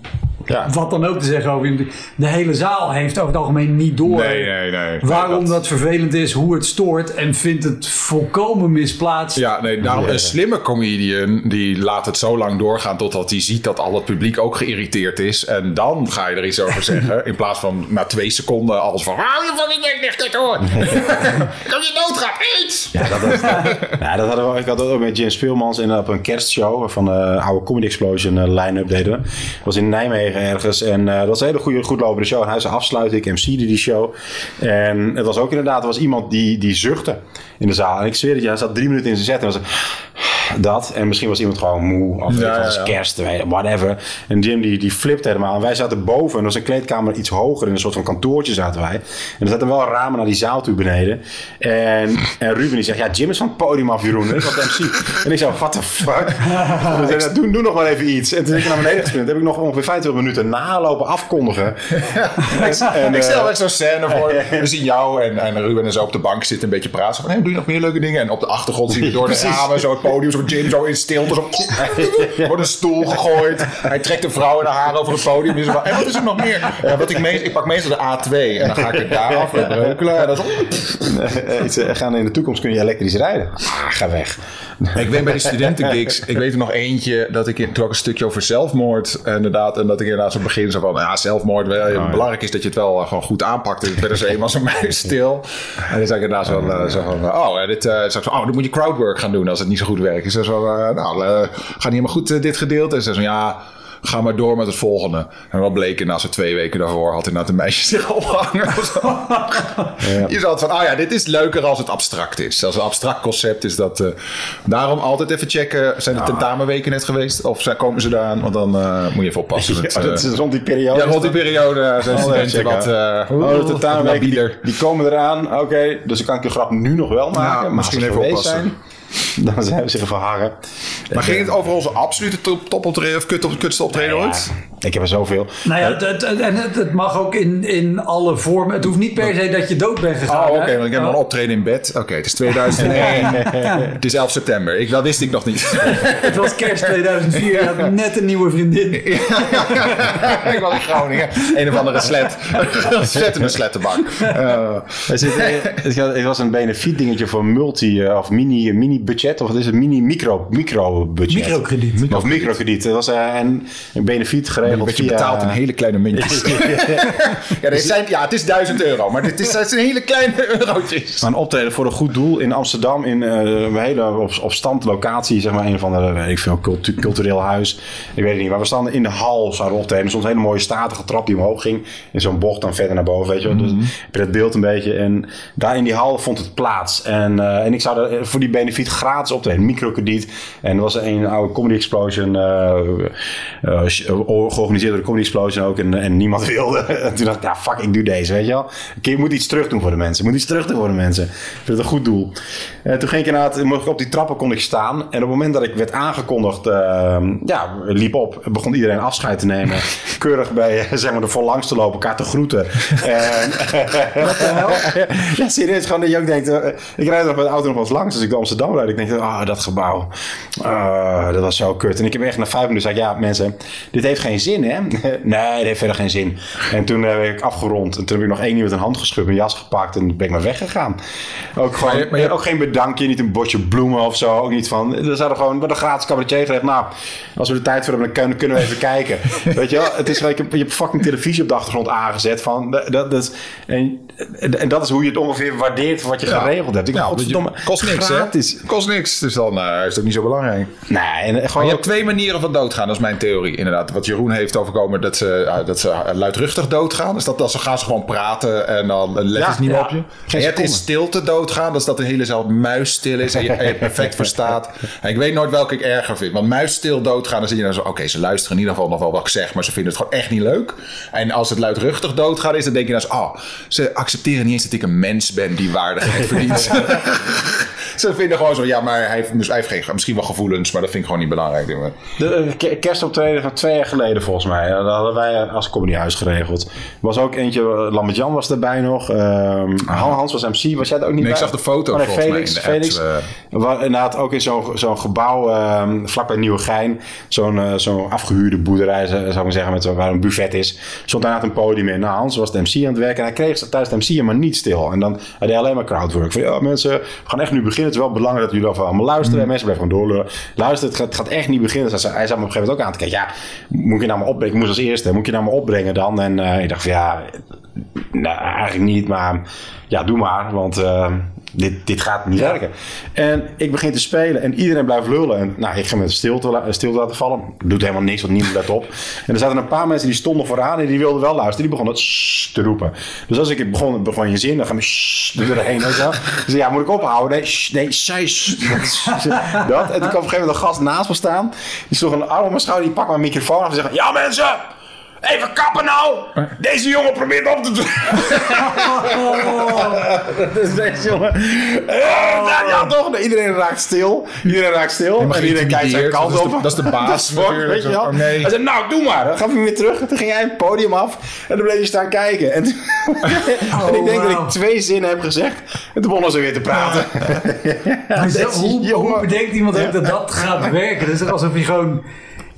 Ja.
wat dan ook te zeggen over. De hele zaal heeft over het algemeen niet door
Nee, nee, nee.
waarom dat... vervelend is, hoe het stoort en vindt het volkomen misplaatst.
Ja, nee, daarom een slimme comedian die laat het zo lang doorgaan totdat hij ziet dat al het publiek ook geïrriteerd is. En dan ga je er iets over zeggen. In plaats van na twee seconden alles van. Hou je van die nek dicht hoor. Kan je doodgaan? Iets!
Ja, dat, dat, ja, dat hadden we, ik had dat ook met Jim Speelmans in, op een kerstshow van de oude Comedy Explosion eh, line-up deden. we. Dat was in Nijmegen ergens en eh, dat was een hele goede, goed lopende show. En hij zei afsluiten, ik MC'de die show. En het was ook inderdaad, er was iemand die, die zuchtte in de zaal. En ik zweer het je, hij zat drie minuten in zijn set en was dat. En misschien was iemand gewoon moe of
Ja,
het was
ja,
kerst, whatever. En Jim die, die flipt helemaal. En wij zaten boven en was een kleedkamer iets hoger. In een soort van kantoortje zaten wij. En er zaten wel ramen naar die zaal toe beneden. En, en Ruben die zegt, ja Jim is van het podium af Jeroen. Dat is wat MC. En ik zei, what the fuck? Zei, doe, doe nog maar even iets. En toen ik naar beneden gesprint. Heb ik nog ongeveer 25 minuten nalopen afkondigen. En,
ik stel
eh,
echt zo'n scène voor. We zien jou en, en Ruben en zo op de bank zitten een beetje praten. Zo van, hey, doe je nog meer leuke dingen? En op de achtergrond zien we door de ramen zo het podium, zo Jim zo in stilte. Zo, wordt een stoel gegooid. Hij trekt een vrouw in haar haar over het podium. Zo van, en wat is er nog meer? Ja, wat ik, meest, ik pak meestal de A2 en dan ga ik het daar af breukelen. En dan zo,
eh, eh, gaan in de toekomst kun je elektrisch rijden. Ah, ga weg.
Ik weet bij die studentengigs, ik weet er nog eentje dat ik in, toen ook een stukje over zelfmoord inderdaad en dat ik inderdaad zo begin zo van ja zelfmoord wel, belangrijk is dat je het wel eh, gewoon goed aanpakt. En ik ben er zo eenmaal zo stil. En dan zei ik inderdaad zo, van, eh, zo van eh, oh, dit, ik zo, oh, dan moet je crowdwork gaan doen als het niet zo goed werkt. Ik zei zo, eh, nou, eh, gaat niet helemaal goed dit gedeelte. En ze zei zo, ja. Ga maar door met het volgende. En wat bleek, na zo'n twee weken daarvoor had inderdaad een meisje zich opgehangen. Je zat van, ah ja, dit is leuker als het abstract is. Als een abstract concept is dat... eh, daarom altijd even checken, zijn de tentamenweken net geweest? Of zijn, komen ze daar aan? Want dan eh, moet je even oppassen.
Ja,
Het, eh,
dat is rond die periode.
ja, rond die periode zijn
Oh, checken.
wat...
Oh, de tentamenweken, die, die komen eraan. Oké, dus dan kan ik de grap nu nog wel maken.
Ja,
maar
misschien
ze
even oppassen.
zijn, dan zijn we zich verhangen.
Maar ging het over onze absolute top, topoptreden of kut, kutste optreden ooit?
ik heb er zoveel.
Nou ja, het, het- en het, het mag ook in, in alle vormen. Het hoeft niet per se dat je dood bent gegaan.
Oh, oké, want ik heb nog een optreden in bed. Oké, het is 2001. Het is 11 september. Ik, dat wist ik nog niet.
Het was kerst 2004. Je had net een nieuwe vriendin.
ik was in Groningen. Een of andere slet. Slet in een slettenbak. Eh,
Er zit, het het was een benefiet dingetje voor multi eh, of mini, budget. Of wat is het? Mini micro, micro budget.
Microkrediet.
Of microkrediet. Het was eh, een, een benefiet geregeld
je
via...
betaalt in hele kleine muntjes. ja, dit zijn, ja, het is 1000 euro. Maar dit is, het zijn hele kleine eurotjes.
Maar een optreden voor een goed doel in Amsterdam. In eh, een hele op, op stand locatie. Zeg maar een van de, weet ik veel, cultu- cultureel huis. Ik weet het niet. Maar we stonden in de hal zouden we optreden. Er stond een hele mooie statige trap die omhoog ging. In zo'n bocht dan verder naar boven. Weet je wel. Dus heb je dat beeld een beetje. En daar in die hal vond het plaats. En, eh, en ik zou daar voor die benefiet gratis optreden. Microkrediet. En er was een oude Comedy Explosion. eh, eh, georganiseerd door de Comedy Explosion ook. En, en niemand wilde. En toen dacht ik, ja fuck, ik doe deze. Weet je wel. Je moet iets terug doen voor de mensen. Je moet iets terug doen voor de mensen. Ik vind het een goed doel. En toen ging ik inderdaad, mocht ik op die trappen kon ik staan. En op het moment dat ik werd aangekondigd, eh, ja, liep op. Begon iedereen afscheid te nemen. Keurig bij, eh, zeg maar, de voorlangs te lopen, elkaar te groeten. en, ja, serieus, gewoon dat je ook denkt, eh, ik rijd er met de auto nog wel eens langs als ik door Amsterdam Ik denk, ah, dat gebouw, Ah, dat was zo kut. En ik heb echt na vijf minuten gezegd, ja mensen, dit heeft geen zin hè? nee, dit heeft verder geen zin. En toen heb ik afgerond en toen heb ik nog één iemand een hand geschud, mijn jas gepakt en ben ik maar weggegaan. Ook gewoon,
Maar je- maar je-
ook geen bedankje, niet een bosje bloemen of zo, ook niet van, er zouden gewoon, wat een gratis cabaretier gezegd, nou, als we de tijd voor hebben, dan kunnen, we even kijken. Weet je wel, het is, je, je hebt fucking televisie op de achtergrond aangezet van, dat, dat, en, en dat is hoe je het ongeveer waardeert wat je geregeld hebt. Ik,
Ja,
godverdomme,
kost niks,
gratis.
hè? Kost niks. Dus dan eh, is het ook niet zo belangrijk.
Nee, en
Maar
gewoon
je hebt twee manieren van doodgaan, dat is mijn theorie. Inderdaad, wat Jeroen heeft overkomen, dat ze, ja, dat ze luidruchtig doodgaan. Dus dat, dat ze gaan ze gewoon praten en dan letten
Ja,
ze niet
ja.
op je.
Geen
En in
seconde.
stilte doodgaan, dat is dat de hele zaal muisstil is en je, en je het perfect verstaat. En ik weet nooit welke ik erger vind. Want muisstil doodgaan, dan zie je dan zo, oké, ze luisteren in ieder geval nog wel wat ik zeg, maar ze vinden het gewoon echt niet leuk. En als het luidruchtig doodgaan is, dan denk je dan zo, oh, ze accepteren niet eens dat ik een mens ben die waardigheid verdient. ze vinden gewoon zo, ja, maar hij heeft, dus hij heeft geen, misschien wel gevoelens, maar dat vind ik gewoon niet belangrijk.
De eh, ke- kerstoptreden van twee jaar geleden volgens mij. Dat hadden wij als comedyhuis geregeld. Er was ook eentje, eh, Lambert Jan was erbij nog. Ehm Han Hans was MC. Was jij er ook niet
Nee, ik
bij?
zag de foto
Oh, nee,
volgens mij
Felix.
in de
Felix.
apps,
Waar, inderdaad ook in zo'n zo'n gebouw ehm vlakbij Nieuwegein. Zo'n eh, zo'n afgehuurde boerderij zou ik zeggen. Met, waar een buffet is. Stond daar een podium in. Nou, Hans was de MC aan het werken. En hij kreeg tijdens de MC maar niet stil. En dan hij deed alleen maar crowdwork. Van ja mensen, we gaan echt nu beginnen. Het is wel belangrijk dat jullie allemaal luisteren. En mensen blijven gewoon doorlullen. Luister, het gaat, het gaat echt niet beginnen. Dus hij, hij zat me op een gegeven moment ook aan te kijken. Ja, moet je nou maar opbrengen? Ik moest als eerste. Moet je nou maar opbrengen dan? En eh, ik dacht van ja, nou, eigenlijk niet. Maar ja, doe maar. Want eh, dit, dit gaat niet werken. En ik begin te spelen en iedereen blijft lullen. En nou, ik ga met stilte, stilte laten vallen. Doet helemaal niks, want niemand let op. En er zaten een paar mensen die stonden vooraan en die wilden wel luisteren. Die begonnen te roepen. Dus als ik begon, begon je zin, dan gaan we er weet je wel. Dus ja, moet ik ophouden? Nee, shh, nee, zij. Dat. En toen kwam op een gegeven moment een gast naast me staan. Die sloeg een arm op mijn schouder, die pakt mijn microfoon af en zegt... Ja mensen! Even kappen nou! Deze jongen probeert op te doen. Dat is deze jongen. Eh, nou, ja, toch? Iedereen raakt stil. Iedereen raakt stil. En iedereen kijkt zijn kant
Dat is
op.
dat is de baas
fuck,
natuurlijk.
weet je wel.
Oh, nee.
Hij zei, nou, doe maar. Dan gaf hij hem weer terug. En toen ging hij het podium af. En dan bleef hij staan kijken. En, ik denk dat ik twee zinnen heb gezegd. En toen begonnen ze weer te praten. Deze
hoe, bedenkt iemand ook dat dat gaat werken? Dat is alsof je gewoon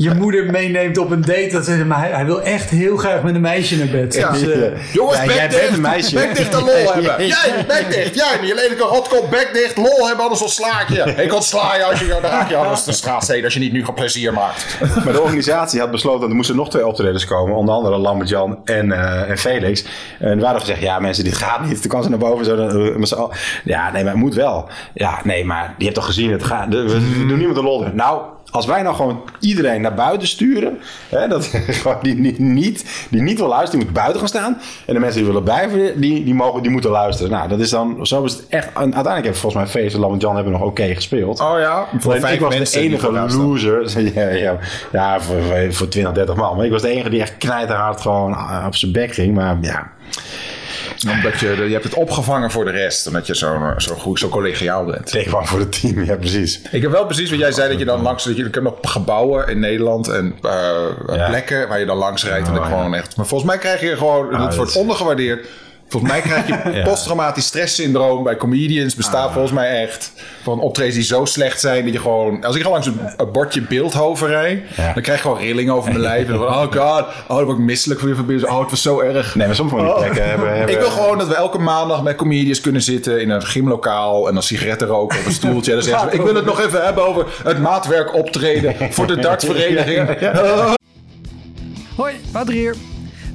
je moeder meeneemt op een date. Dat ze zegt, maar hij, hij wil echt heel graag met een meisje naar bed.
Ja.
Dus, eh,
Jongens,
Ja,
bek
jij
dicht.
bent een meisje.
Bek dicht en lol hebben. Jij, bek dicht. Jij, die lelijke rotkop, bek dicht, lol hebben, anders ontsla ik je. Ik ontsla je als je jou raak je anders de straat steekt, als je niet nu gewoon plezier maakt.
Maar de organisatie had besloten dat er moesten nog twee optredens komen. Onder andere Lambert-Jan en, eh, en Felix. En we hadden gezegd, ja mensen, dit gaat niet. Toen kwam ze naar boven. Zo, eh, ja, nee, maar het moet wel. Ja, nee, maar je hebt toch gezien, het gaat, we, we doen niemand een lol. Nou, Als wij nou gewoon iedereen naar buiten sturen, hè, dat, gewoon die, die, niet, die niet wil luisteren, die moet buiten gaan staan. En de mensen die willen blijven, die, die, mogen, die moeten luisteren. Nou, dat is dan, zo is het echt. En uiteindelijk hebben volgens mij Feest en Jan hebben nog oké gespeeld.
Oh ja, voor
Alleen
vijf
ik was de enige loser. Ja, ja, ja voor, voor- voor 20, 30 man. Maar ik was de enige die echt knijterhard gewoon ah, op zijn bek ging. Maar ja,
Omdat je, je hebt het opgevangen voor de rest. Omdat je zo, zo goed, zo collegiaal bent.
kwam voor het team. Ja, precies.
Ik heb wel precies wat jij zei, dat je dan langs... Dat je, ik heb nog gebouwen in Nederland en eh,
Ja.
plekken waar je dan langs rijdt. en
Oh,
dan gewoon echt... Maar volgens mij krijg je gewoon...
Ah,
het wordt
dat-
ondergewaardeerd. Volgens mij krijg je
Ja.
posttraumatisch stresssyndroom bij comedians. Bestaat
Ah.
volgens mij echt van optredens die zo slecht zijn... dat je gewoon... Als ik gewoon langs een, een bordje Beeldhoven rijd...
Ja.
dan krijg ik gewoon rilling over mijn lijf. En dan van, oh god, oh, dan word ik misselijk van je verbinding. Oh, het was zo erg.
Nee, maar sommige van die plekken hebben... hebben
Ik wil gewoon dat we elke maandag met comedians kunnen zitten in een gymlokaal en dan sigaretten roken op een stoeltje. En dan zeggen ze, ik wil het nog even hebben over het maatwerk optreden voor de dartvereniging.
Hoi, Wouter hier.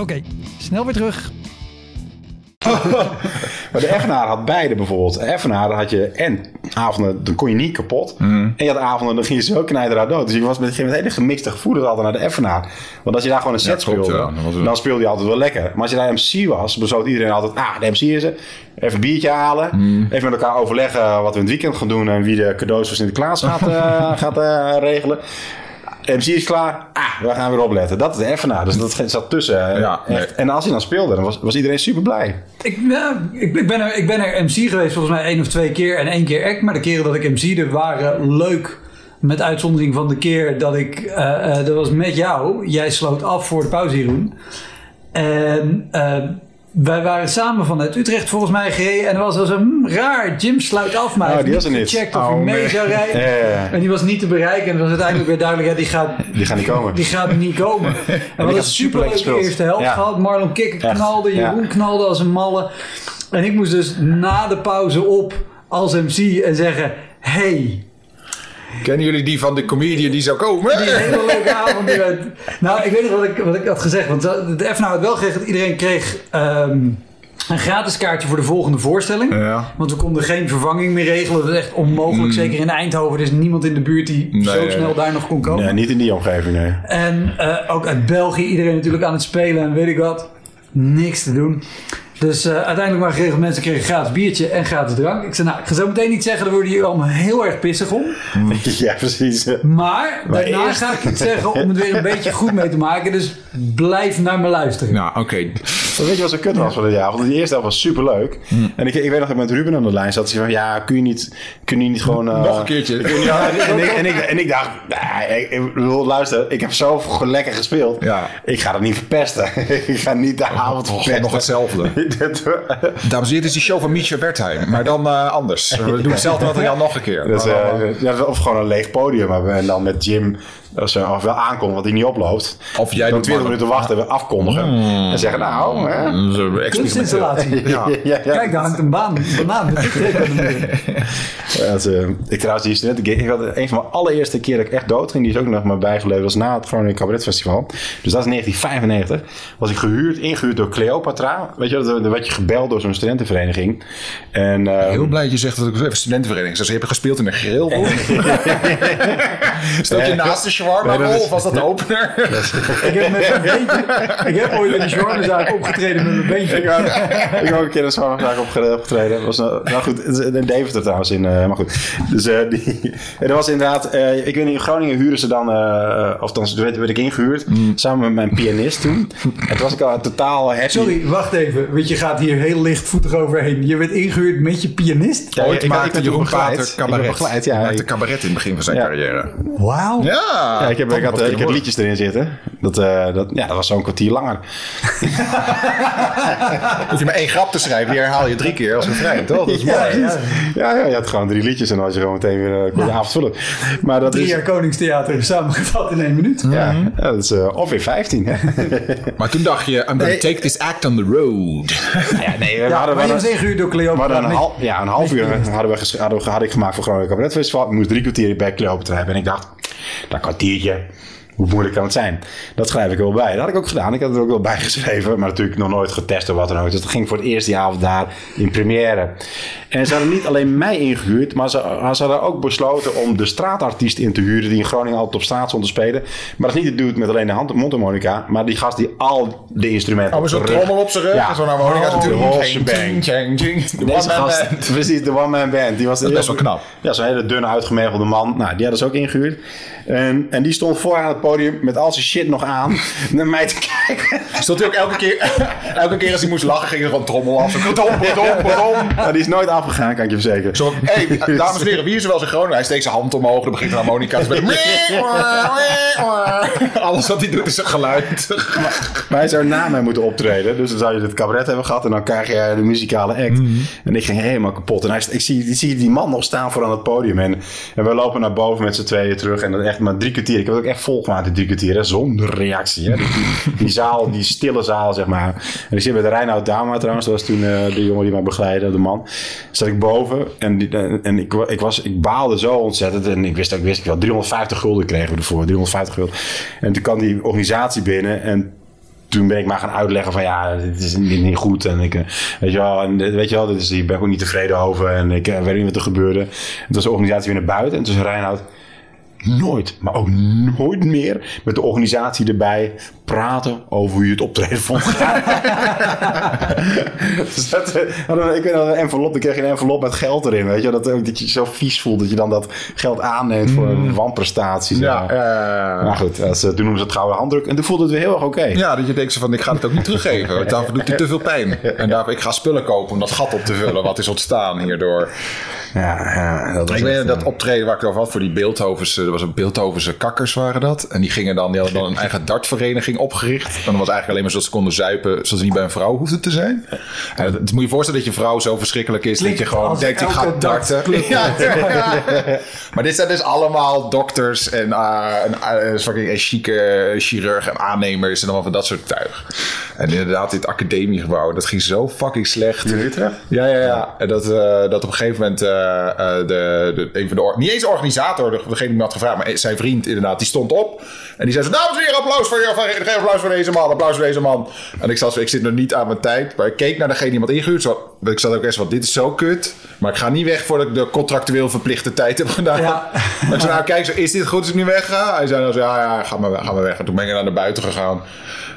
Oké, snel weer terug.
Maar de Evenaar had beide bijvoorbeeld. De Evenaar had je en avonden, dan kon je niet kapot. En je had avonden, dan ging je zo knijterhard dood. Dus je was met, met hele gemixte gevoelens altijd naar de Evenaar. Want als je daar gewoon een set
Ja, klopt,
speelde,
ja. Dan
dan speelde je altijd wel lekker. Maar als je daar MC was, besloot iedereen altijd, ah, de MC is er. Even een biertje halen. Even met elkaar overleggen wat we in het weekend gaan doen. En wie de cadeaus voor Sinterklaas gaat, eh, gaat eh, regelen. MC is klaar. Ah, we gaan weer opletten. Dat is de Evenaar. Dus dat zat tussen. eh,
Ja, nee.
echt. En als hij dan speelde, dan was, was iedereen super blij.
Ik, ik, ik, ben er, ik ben er MC geweest volgens mij één of twee keer en één keer act. Maar de keren dat ik MC'de waren leuk. Met uitzondering van de keer dat ik... eh, eh, dat was met jou. Jij sloot af voor de pauze, Jeroen. En eh, wij waren samen vanuit Utrecht volgens mij gereden. En er was al zo hm, raar. Jim sluit af, maar
Oh,
hij
die
heeft
was er niet.
gecheckt of
Oh,
hij mee zou rijden. En die was niet te bereiken. En het was uiteindelijk weer duidelijk, ja, die gaat,
Die gaan niet komen.
die gaat niet komen. En we hadden een
gaat
super leuke
superleuk
eerste helft
Ja.
gehad. Marlon Kikker
Echt,
knalde,
ja.
Jeroen knalde als een malle. En ik moest dus na de pauze op als MC en zeggen... Hey,
Kennen jullie die van de comedian die zou komen?
die hele leuke avond. die we- Nou, ik weet nog wat ik, wat ik had gezegd. Want de FNA had wel gekregen dat iedereen kreeg ehm, een gratis kaartje voor de volgende voorstelling.
Ja.
Want we konden geen vervanging meer regelen. Dat is echt onmogelijk. Zeker in Eindhoven. Er is niemand in de buurt die
Nee,
zo snel
nee.
daar nog kon komen.
Nee, niet in die omgeving, nee.
En eh, ook uit België, iedereen natuurlijk aan het spelen en weet ik wat. Niks te doen. Dus eh, uiteindelijk maar geregeld mensen kregen gratis biertje en gratis drank. Ik zei, nou, ik ga zo meteen niet zeggen, daar worden jullie allemaal heel erg pissig om.
ja, precies.
Maar, daarna
eerst-
ga ik iets zeggen om het weer een beetje goed mee te maken. Dus blijf naar me luisteren.
Nou, oké.
Maar weet je wat zo kut was van die avond? Die eerste helft was super leuk. En ik, ik weet nog dat ik met Ruben aan de lijn zat. Hij zei van, ja, kun je niet, kun je niet gewoon... eh,
Nog een keertje.
Ja, en, ik, en, ik, en ik dacht, nee, ik, ik bedoel, luister, ik heb zo lekker gespeeld.
Ja.
Ik ga dat niet verpesten. ik ga niet de avond
Gewoon
verpesten.
nog hetzelfde. Dames en heren, dit is die show van Mietje Wertheim. Maar dan eh, anders. We doen hetzelfde materiaal nog een keer.
Dat eh, ja, of gewoon een leeg podium hebben. En dan met Jim, als er of wel aankomt, wat hij niet oploopt.
Of jij
dan
doet
20
maar-
minuten wachten, we afkondigen. En zeggen, nou, hè.
zo experimenteel.
Kunstinstallatie.
Ja.
Ja, ja.
Kijk, daar hangt een baan. Banaan.
Ja, dat, eh, ik trouwens, die studentengig, ik had een van mijn allereerste keer dat ik echt dood ging, die is ook nog maar bijgebleven, was na het Groningen Cabaret Festival. Dus dat is 1995. Was ik gehuurd, ingehuurd door Cleopatra. Weet je, wel, dan werd je gebeld door zo'n studentenvereniging. En, eh,
Heel blij dat je zegt dat ik studentenvereniging. Dus je hebt gespeeld in een grill. Stond je naast de shawarma
Nee, is-
of was dat de opener?
Ik heb, met mijn beentje, ik heb ooit in de shawarmazaak opgetreden met mijn beentje.
ik heb ik heb ook een keer een zwangerschap opge- opgetreden. Dat was nou, nou goed, in Deventer trouwens. In, eh, maar goed. Dus eh, die, en dat was inderdaad, eh, ik weet niet, in Groningen huurden ze dan, eh of dan werd, werd ik ingehuurd, samen met mijn pianist toen. En toen was ik al totaal happy.
Sorry, wacht even. Want je gaat hier heel lichtvoetig overheen. Je werd ingehuurd met je pianist.
Ja,
Ooit
ik- ik-
maakte
ik
Jeroen. Pater
Ik
cabaret.
begeleid, ja.
Hij maakte
Ik-
cabaret in het begin van zijn
Ja.
carrière.
Wauw.
Ja.
Ja, ik, heb, ik, had, ik heb liedjes erin zitten. Dat, eh, dat, ja, dat was zo'n kwartier langer.
Hoef je maar één grap te schrijven, die herhaal je drie keer als een vrij, toch? Dat is
Ja,
mooi.
ja. ja, ja, je had gewoon drie liedjes en dan was je gewoon meteen weer uh, de avond vullen. Maar dat
Drie
is...
jaar Koningstheater samengevat in één minuut.
Ja, ja, dat is uh, ongeveer 15. hè.
Maar toen dacht je, I'm gonna
Nee.
take this act on the road.
ja, nee, we
Ja,
hadden,
maar je
we
was
hadden,
ingehuurd door
een, half, ja, een half uur hadden we, hadden we, had ik gemaakt voor Groningen Cabaret Festival. Ik moest drie kwartier bij Cleopatra hebben. En ik dacht, dat kwartiertje, hoe moeilijk kan het zijn? Dat schrijf ik er wel bij. Dat had ik ook gedaan. Ik had er ook wel bij geschreven. Maar natuurlijk nog nooit getest of wat dan ook. Dus dat ging voor het eerst die avond daar in première. En ze hadden niet alleen mij ingehuurd. Maar ze, ze hadden ook besloten om de straatartiest in te huren. Die in Groningen altijd op straat stond te spelen. Maar dat is niet de dude met alleen de hand, mondharmonica. Maar die gast die al de instrumenten
Oh, maar zo'n
op
trommel op zijn rug.
Ja.
Zo'n harmonica
Oh,
natuurlijk.
de
Ching,
shebang.
ching, ching, ching. De
Deze gast,
band.
precies, de one-man band. Die was
Dat is best wel knap.
Ja, zo'n hele dunne, uitgemegelde man. Nou, die hadden ze ook ingehuurd. En, en die stond vooraan het podium met al zijn shit nog aan naar mij te kijken.
Stond hij ook elke keer, elke keer als hij moest lachen, ging er gewoon trommel af. Zo, Dom, dom, dom.
Nou, die is nooit afgegaan, kan ik je verzekeren.
Zo, hey, dames en heren, wie is er wel in Groningen? Hij steekt zijn hand omhoog, dan begint een harmonica te spelen. Alles wat hij doet is een geluid.
Maar hij zou na mij moeten optreden. Dus dan zou je het cabaret hebben gehad. En dan krijg je de muzikale act. En ik ging helemaal kapot. En hij, ik, zie, ik zie die man nog staan voor aan het podium. En, en we lopen naar boven met z'n tweeën terug. En dat echt maar drie kwartier. Ik heb het ook echt volgemaakt kwartier. Hè, zonder reactie. Hè. Die, zaal, die stille zaal, zeg maar. En ik zit met Reinoud Dama trouwens. Dat was toen eh, de jongen die mij begeleidde, de man. Zat ik boven. En, die, en ik, ik, was, ik baalde zo ontzettend. En ik wist ook, wist ik wel, 350 gulden kregen we ervoor. 350 gulden. En toen kwam die organisatie binnen. En toen ben ik maar gaan uitleggen van ja, dit is niet, goed. En ik, eh, weet je wel, en, eh, weet je wel, dit is, hier ben ik ook niet tevreden over. En ik eh, weet niet wat er gebeurde. En toen was de organisatie weer naar buiten. En toen zei Reinoud, nooit, maar ook nooit meer met de organisatie erbij praten over hoe je het optreden vond. dus dat, eh, ik weet nog een envelop, dan kreeg je een envelop met geld erin. Weet je, dat, ook dat je je zo vies voelt dat je dan dat geld aanneemt voor een wanprestatie. zeg
Ja,
maar.
ja,
Maar goed, als, eh, toen noemden ze het gouden handdruk. En toen voelde het weer heel erg oké.
Ja, dat je denkt van, ik ga het ook niet teruggeven. Want daarvoor doet het te veel pijn. En daarvoor, ik ga spullen kopen om dat gat op te vullen wat is ontstaan hierdoor.
Ja, ja, dat
Ik weet dat
eh,
optreden waar ik het over had voor die Beeldhovense, er was een Beeldhovense kakkers waren dat. En die gingen dan, die hadden dan een eigen dartvereniging opgericht. En dat was eigenlijk alleen maar zodat ze konden zuipen, zodat ze niet bij een vrouw hoefden te zijn. En het, het moet je voorstellen dat je vrouw zo verschrikkelijk is
Klinkt
dat je gewoon denkt, ik ga darten. Ja, ja. Maar dit zijn dus allemaal dokters en, uh, en uh, fucking en chique chirurgen en aannemers en allemaal van dat soort tuig. En inderdaad, dit academiegebouw, dat ging zo fucking slecht.
Utrecht?
Ja, ja, ja. En dat, eh, dat op een gegeven moment eh, eh, de, de, een van de, niet eens de organisator, de- degene die me had gevraagd, maar zijn vriend inderdaad, die stond op. En die zei zo, dames en heren, applaus voor, voor, geef applaus voor deze man, applaus voor deze man. En ik zat zo, ik zit nog niet aan mijn tijd, maar ik keek naar degene die iemand ingehuurd. Ik zat ook echt van, dit is zo kut, maar ik ga niet weg voordat ik de contractueel verplichte tijd heb gedaan.
Ja.
Maar ik zei, nou kijk, zo, is dit goed als ik nu wegga? Hij zei dan zo, ja, ja, ga maar, ga maar weg. En toen ben ik naar buiten gegaan.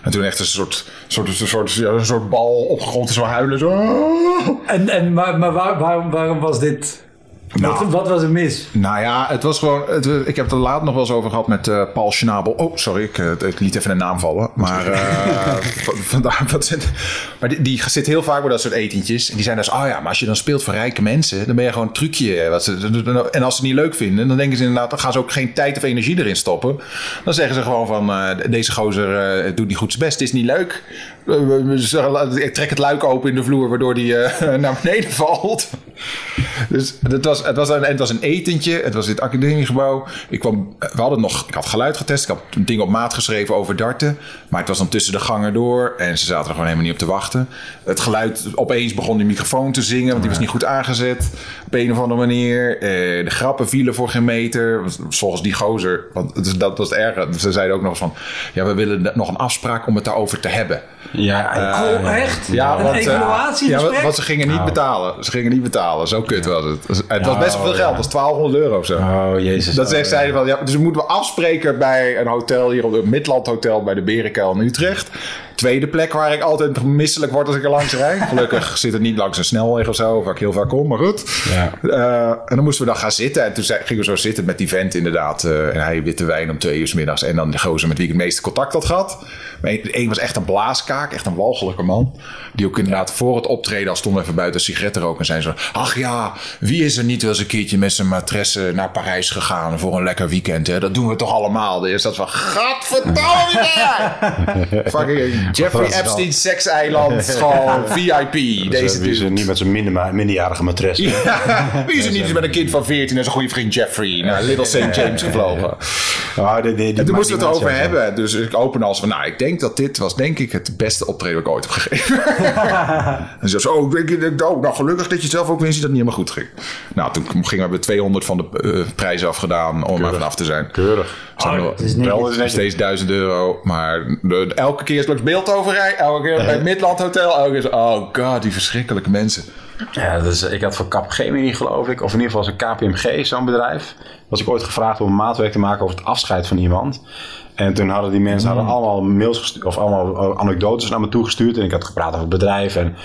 En toen echt een soort, soort, een soort, ja, een soort bal opgegrond en zo huilen. Zo.
En, en, maar maar waar, waar- waarom was dit?
Nou.
Wat, wat was er mis?
Nou ja, het was gewoon. Het, ik heb het er later nog wel eens over gehad met eh, Paul Schnabel. Oh, sorry, ik, eh, ik liet even een naam vallen. Maar, vandaar, wat zit, maar die, die zit heel vaak bij dat soort etentjes. En die zijn dus, oh ja, maar als je dan speelt voor rijke mensen, dan ben je gewoon een trucje. Wat ze, en als ze het niet leuk vinden, dan denken ze inderdaad, dan gaan ze ook geen tijd of energie erin stoppen. Dan zeggen ze gewoon van, deze gozer doet niet goed zijn best, het is niet leuk. Ik trek het luik open in de vloer, waardoor die eh, naar beneden valt. Dus het was, het, was een, het was een etentje. Het was dit academiegebouw. Ik, kwam, we hadden nog, ik had geluid getest. Ik had een ding op maat geschreven over darten. Maar het was dan tussen de gangen door. En ze zaten er gewoon helemaal niet op te wachten. Het geluid, opeens begon die microfoon te zingen. Want die was niet goed aangezet. Op een of andere manier. Eh, de grappen vielen voor geen meter. Volgens die gozer. Want dat was het erge. Ze zeiden ook nog eens van... Ja, we willen nog een afspraak om het daarover te hebben.
Ja,
oh, echt?
Ja,
een
want, eh,
evaluatiegesprek?
ja, want- ze gingen niet betalen. Ze gingen niet betalen. Zo kut was het. Het was best wel veel geld. Het was 1200 euro of zo.
Oh, jezus.
Dat
Oh,
zegt zeiden van, ja, dus moeten we afspreken bij een hotel hier op het Midland Hotel bij de Berenkuil in Utrecht. Tweede plek waar ik altijd misselijk word als ik er langs rijd. Gelukkig zit het niet langs een snelweg of zo, waar ik heel vaak kom, maar goed.
Ja.
Eh, en dan moesten we dan gaan zitten. En toen gingen we zo zitten met die vent inderdaad. eh, en hij witte wijn om twee uur 's middags. En dan de gozer met wie ik het meeste contact had gehad. Maar één- was echt een blaaskaak, echt een walgelijke man. Die ook inderdaad voor het optreden al stond even buiten sigaretten roken. En zei zo, ach ja, wie is er niet wel eens een keertje met zijn matresse naar Parijs gegaan voor een lekker weekend. Hè? Dat doen we toch allemaal. Dus dat van, gadverdamme! Fucking Jeffrey Epstein sekseiland, gewoon VIP.
Deze wie is er niet met zijn minder, minderjarige matres.
Ja, wie is er niet eens met een kind van 14 en zijn goede vriend Jeffrey naar Little St. James gevlogen?
Die, die, die,
En toen moesten we het over hebben. Dus ik open als van, nou, ik denk dat dit was denk ik het beste optreden dat ik ooit heb gegeven. en ze zei, oh, ik denk, oh, nou gelukkig dat je zelf ook weer ziet dat het niet helemaal goed ging. Nou, toen gingen we 200 van de eh, prijzen afgedaan om er vanaf te zijn.
Keurig.
Oh, is.
Wel, is netjes.
steeds 1000 euro. Maar de- elke keer is het langs Beeldhovenrij. Elke keer bij het Midland Hotel. Elke keer is, oh god, die verschrikkelijke mensen.
Ja, dus ik had voor Capgemini geloof ik, of in ieder geval zo'n KPMG, zo'n bedrijf. Was ik ooit gevraagd om een maatwerk te maken over het afscheid van iemand. En toen hadden die mensen hadden allemaal mails gestuurd, of allemaal anekdotes naar me toegestuurd. En ik had gepraat over het bedrijf. En,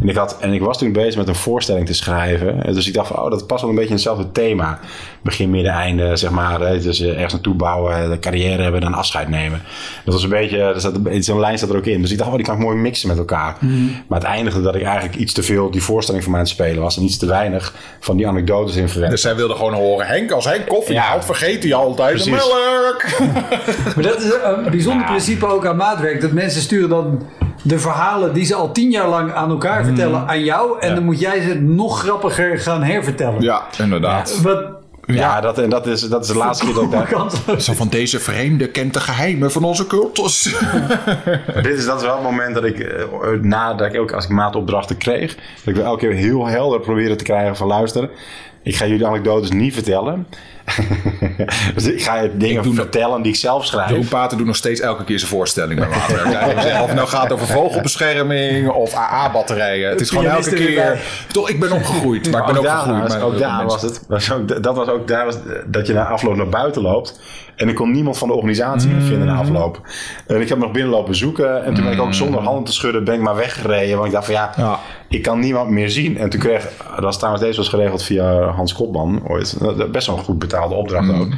en, ik had, en ik was toen bezig met een voorstelling te schrijven. En dus ik dacht van, oh, dat past wel een beetje in hetzelfde thema. Begin, midden, einde, zeg maar. Dus eh, ergens naartoe bouwen, de carrière hebben en dan afscheid nemen. Dat was een beetje, er zo'n lijn zat er ook in. Dus ik dacht, oh, die kan ik mooi mixen met elkaar. Maar het eindigde dat ik eigenlijk iets te veel die voorstelling voor mij aan het spelen was. En iets te weinig van die anekdotes in verwerkt.
Dus zij wilde gewoon horen, Henk, als Henk koffie
Ja.
haalt, vergeet hij altijd de melk.
Maar dat is een bijzonder principe ook aan maatwerk. Dat mensen sturen dan de verhalen die ze al tien jaar lang aan elkaar vertellen aan jou. En dan moet jij ze nog grappiger gaan hervertellen.
Ja, inderdaad.
Wat
Ja, dat, en dat, is, dat is de laatste keer dat ik daar...
Zo van deze vreemde kent de geheimen van onze cultus.
Dit is, dat is wel het moment dat ik, eh, nadat ik ook als ik maatopdrachten kreeg, dat ik elke keer heel helder probeerde te krijgen van luisteren. Ik ga jullie anekdotes niet vertellen. Dus ik ga je dingen
dat-
vertellen die ik zelf schrijf.
Jeroen Pater doet nog steeds elke keer zijn voorstelling bij Of het nou gaat over vogelbescherming of AA-batterijen. Het is gewoon elke keer... Toch, ik ben opgegroeid, maar ik ben ook,
daar, was-
maar-
ook daar
mensen-
was het. Was ook, dat was ook daar was, dat je na afloop naar buiten loopt. En ik kon niemand van de organisatie meer vinden na afloop. En ik heb nog binnen lopen zoeken. En toen ben ik ook zonder handen te schudden ben ik maar weggereden. Want ik dacht van ja,
Ja.
ik kan niemand meer zien. En toen kreeg, dat was trouwens deze was geregeld via Hans Kopman ooit. Best wel een goed betaalde opdracht ook.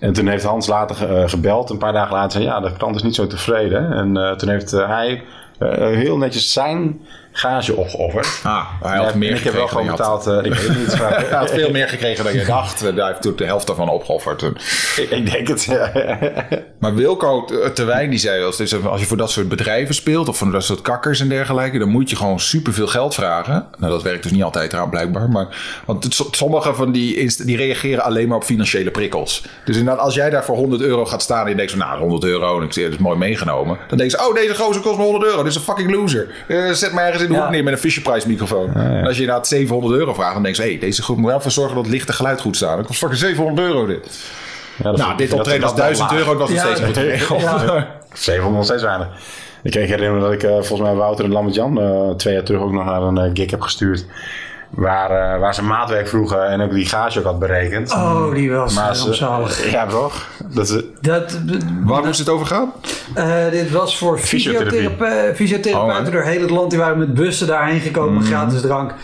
En toen heeft Hans later eh, gebeld. Een paar dagen later zei ja, de klant is niet zo tevreden. En eh, toen heeft eh, hij heel netjes zijn gage opgeofferd.
Ah, hij had meer
ik heb wel gewoon
je had.
betaald. eh, ik weet niet. maar-
Hij had veel meer gekregen dan je dacht. Hij heeft toen de helft daarvan opgeofferd.
Ik- ik denk het.
Maar Wilco Terwijn die zei eens, dus als je voor dat soort bedrijven speelt of voor dat soort kakkers en dergelijke, dan moet je gewoon superveel geld vragen. Nou, dat werkt dus niet altijd eraan blijkbaar. Maar, want het- sommige van die, die reageren alleen maar op financiële prikkels. Dus inderdaad, als jij daar voor 100 euro gaat staan en je denkt van, nou, 100 euro, en ik dat is mooi meegenomen. Dan denk je, oh, deze gozer kost me 100 euro. Dit is een fucking loser. Eh, zet me ergens in de
Ja.
hoek neer met een Fisher Price microfoon. Als je inderdaad 700 euro vraagt, dan denk je, hé, hey, deze groep moet wel voor zorgen dat het lichte geluid goed staat. Dat kost fucking 700 euro dit.
Ja,
Nou, dit optreden was 1000
dat-
euro, ik was nog
Ja,
steeds goed geregeld.
ja.
700 nog steeds weinig. Ik kan me herinneren dat ik eh, volgens mij Wouter en Lambert-Jan eh, twee jaar terug ook nog naar een eh, gig heb gestuurd. Waar, eh, waar ze maatwerk vroegen en ook die gage ook had berekend.
Oh, die was
maar ze,
rampzalig.
Ja, toch? Dat is,
Dat,
Waar moest het over gaan?
eh, dit was voor fysiotherape- fysiotherapeuten
Oh,
door heel het land. Die waren met bussen daarheen gekomen, gratis drank.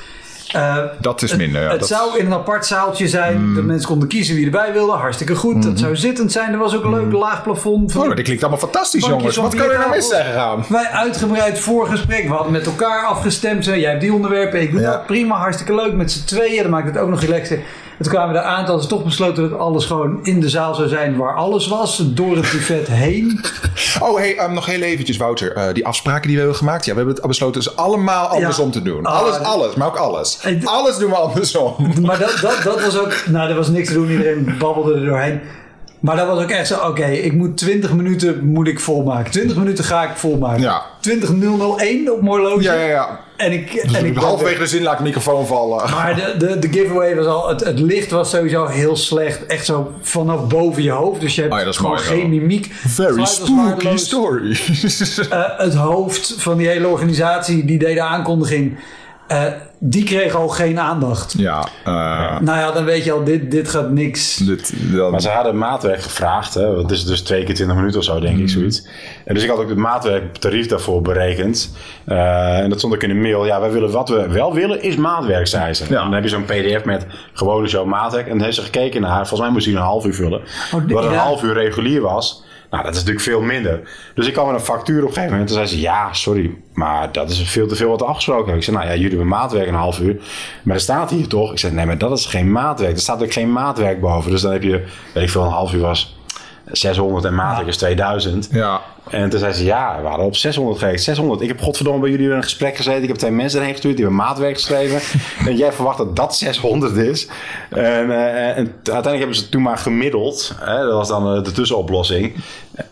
Eh,
Dat is minder. Ja,
het
dat-
zou in een apart zaaltje zijn. Dat mensen konden kiezen wie erbij wilde. Hartstikke goed. Het zou zittend zijn. Er was ook een leuk laag plafond.
Oh, dat klinkt allemaal fantastisch, jongens.
van
Wat kan er nou mis zijn gegaan?
Wij uitgebreid voorgesprek. We hadden met elkaar afgestemd. Jij hebt die onderwerpen, ik doe
Ja.
dat. Prima, hartstikke leuk met z'n tweeën. Dan maakt het ook nog relaxer. En toen kwamen we eraan. Hadden ze toch besloten dat alles gewoon in de zaal zou zijn waar alles was. Door het buffet heen.
Oh, hey, ehm, nog heel eventjes, Wouter. Eh, die afspraken die we hebben gemaakt. Ja, we hebben het besloten ze allemaal andersom te doen.
Ah,
alles,
dat-
alles, maar ook alles. Alles doen we andersom.
Maar dat, dat, dat was ook... Nou, er was niks te doen. Iedereen babbelde er doorheen. Maar dat was ook echt zo... Oké, ik moet 20 minuten moet ik volmaken. 20 minuten ga ik volmaken.
Ja.
20.001 op Morloge.
Ja, ja, ja.
En ik... En ik
Halverwege de zin laat ik de microfoon vallen.
Maar de, de, de giveaway was al... Het, het licht was sowieso heel slecht. Echt zo vanaf boven je hoofd. Dus je hebt
Oh ja, dat is
gewoon
mooi,
geen
wel.
mimiek.
Very spooky story.
Eh, het hoofd van die hele organisatie die deed de aankondiging.
Eh, die kreeg al geen aandacht.
Ja, eh,
Nou ja, dan weet je al, dit, dit gaat niks.
dit, dan,
Maar ze hadden maatwerk gevraagd. Hè? Dat is dus twee keer 20 minuten of zo, denk ik, zoiets. En dus ik had ook het maatwerktarief daarvoor berekend. Eh, en dat stond ook in de mail. Ja, wij willen wat we wel willen, is maatwerk, zei ze.
Ja.
Dan heb je zo'n pdf met gewone zo maatwerk. En dan heeft ze gekeken naar haar. Volgens mij moest hij een half uur vullen.
Oh,
wat een
ja.
half uur regulier was. Nou, dat is natuurlijk veel minder. Dus ik kwam met een factuur op een gegeven moment. Toen zei ze, ja, sorry, maar dat is veel te veel wat afgesproken hebben. Ik zei, nou ja, jullie hebben maatwerk een half uur. Maar er staat hier toch? Ik zei, nee, maar dat is geen maatwerk. Er staat ook geen maatwerk boven. Dus dan heb je, weet ik veel, een half uur was 600 en maatwerk is 2000.
ja.
En toen zei ze, ja, we hadden op 600 gegeven. 600. Ik heb godverdomme bij jullie in een gesprek gezeten. Ik heb twee mensen erheen gestuurd. Die hebben maatwerk geschreven. en jij verwacht dat dat 600 is. En, eh, en uiteindelijk hebben ze toen maar gemiddeld. Hè? Dat was dan eh, de tussenoplossing.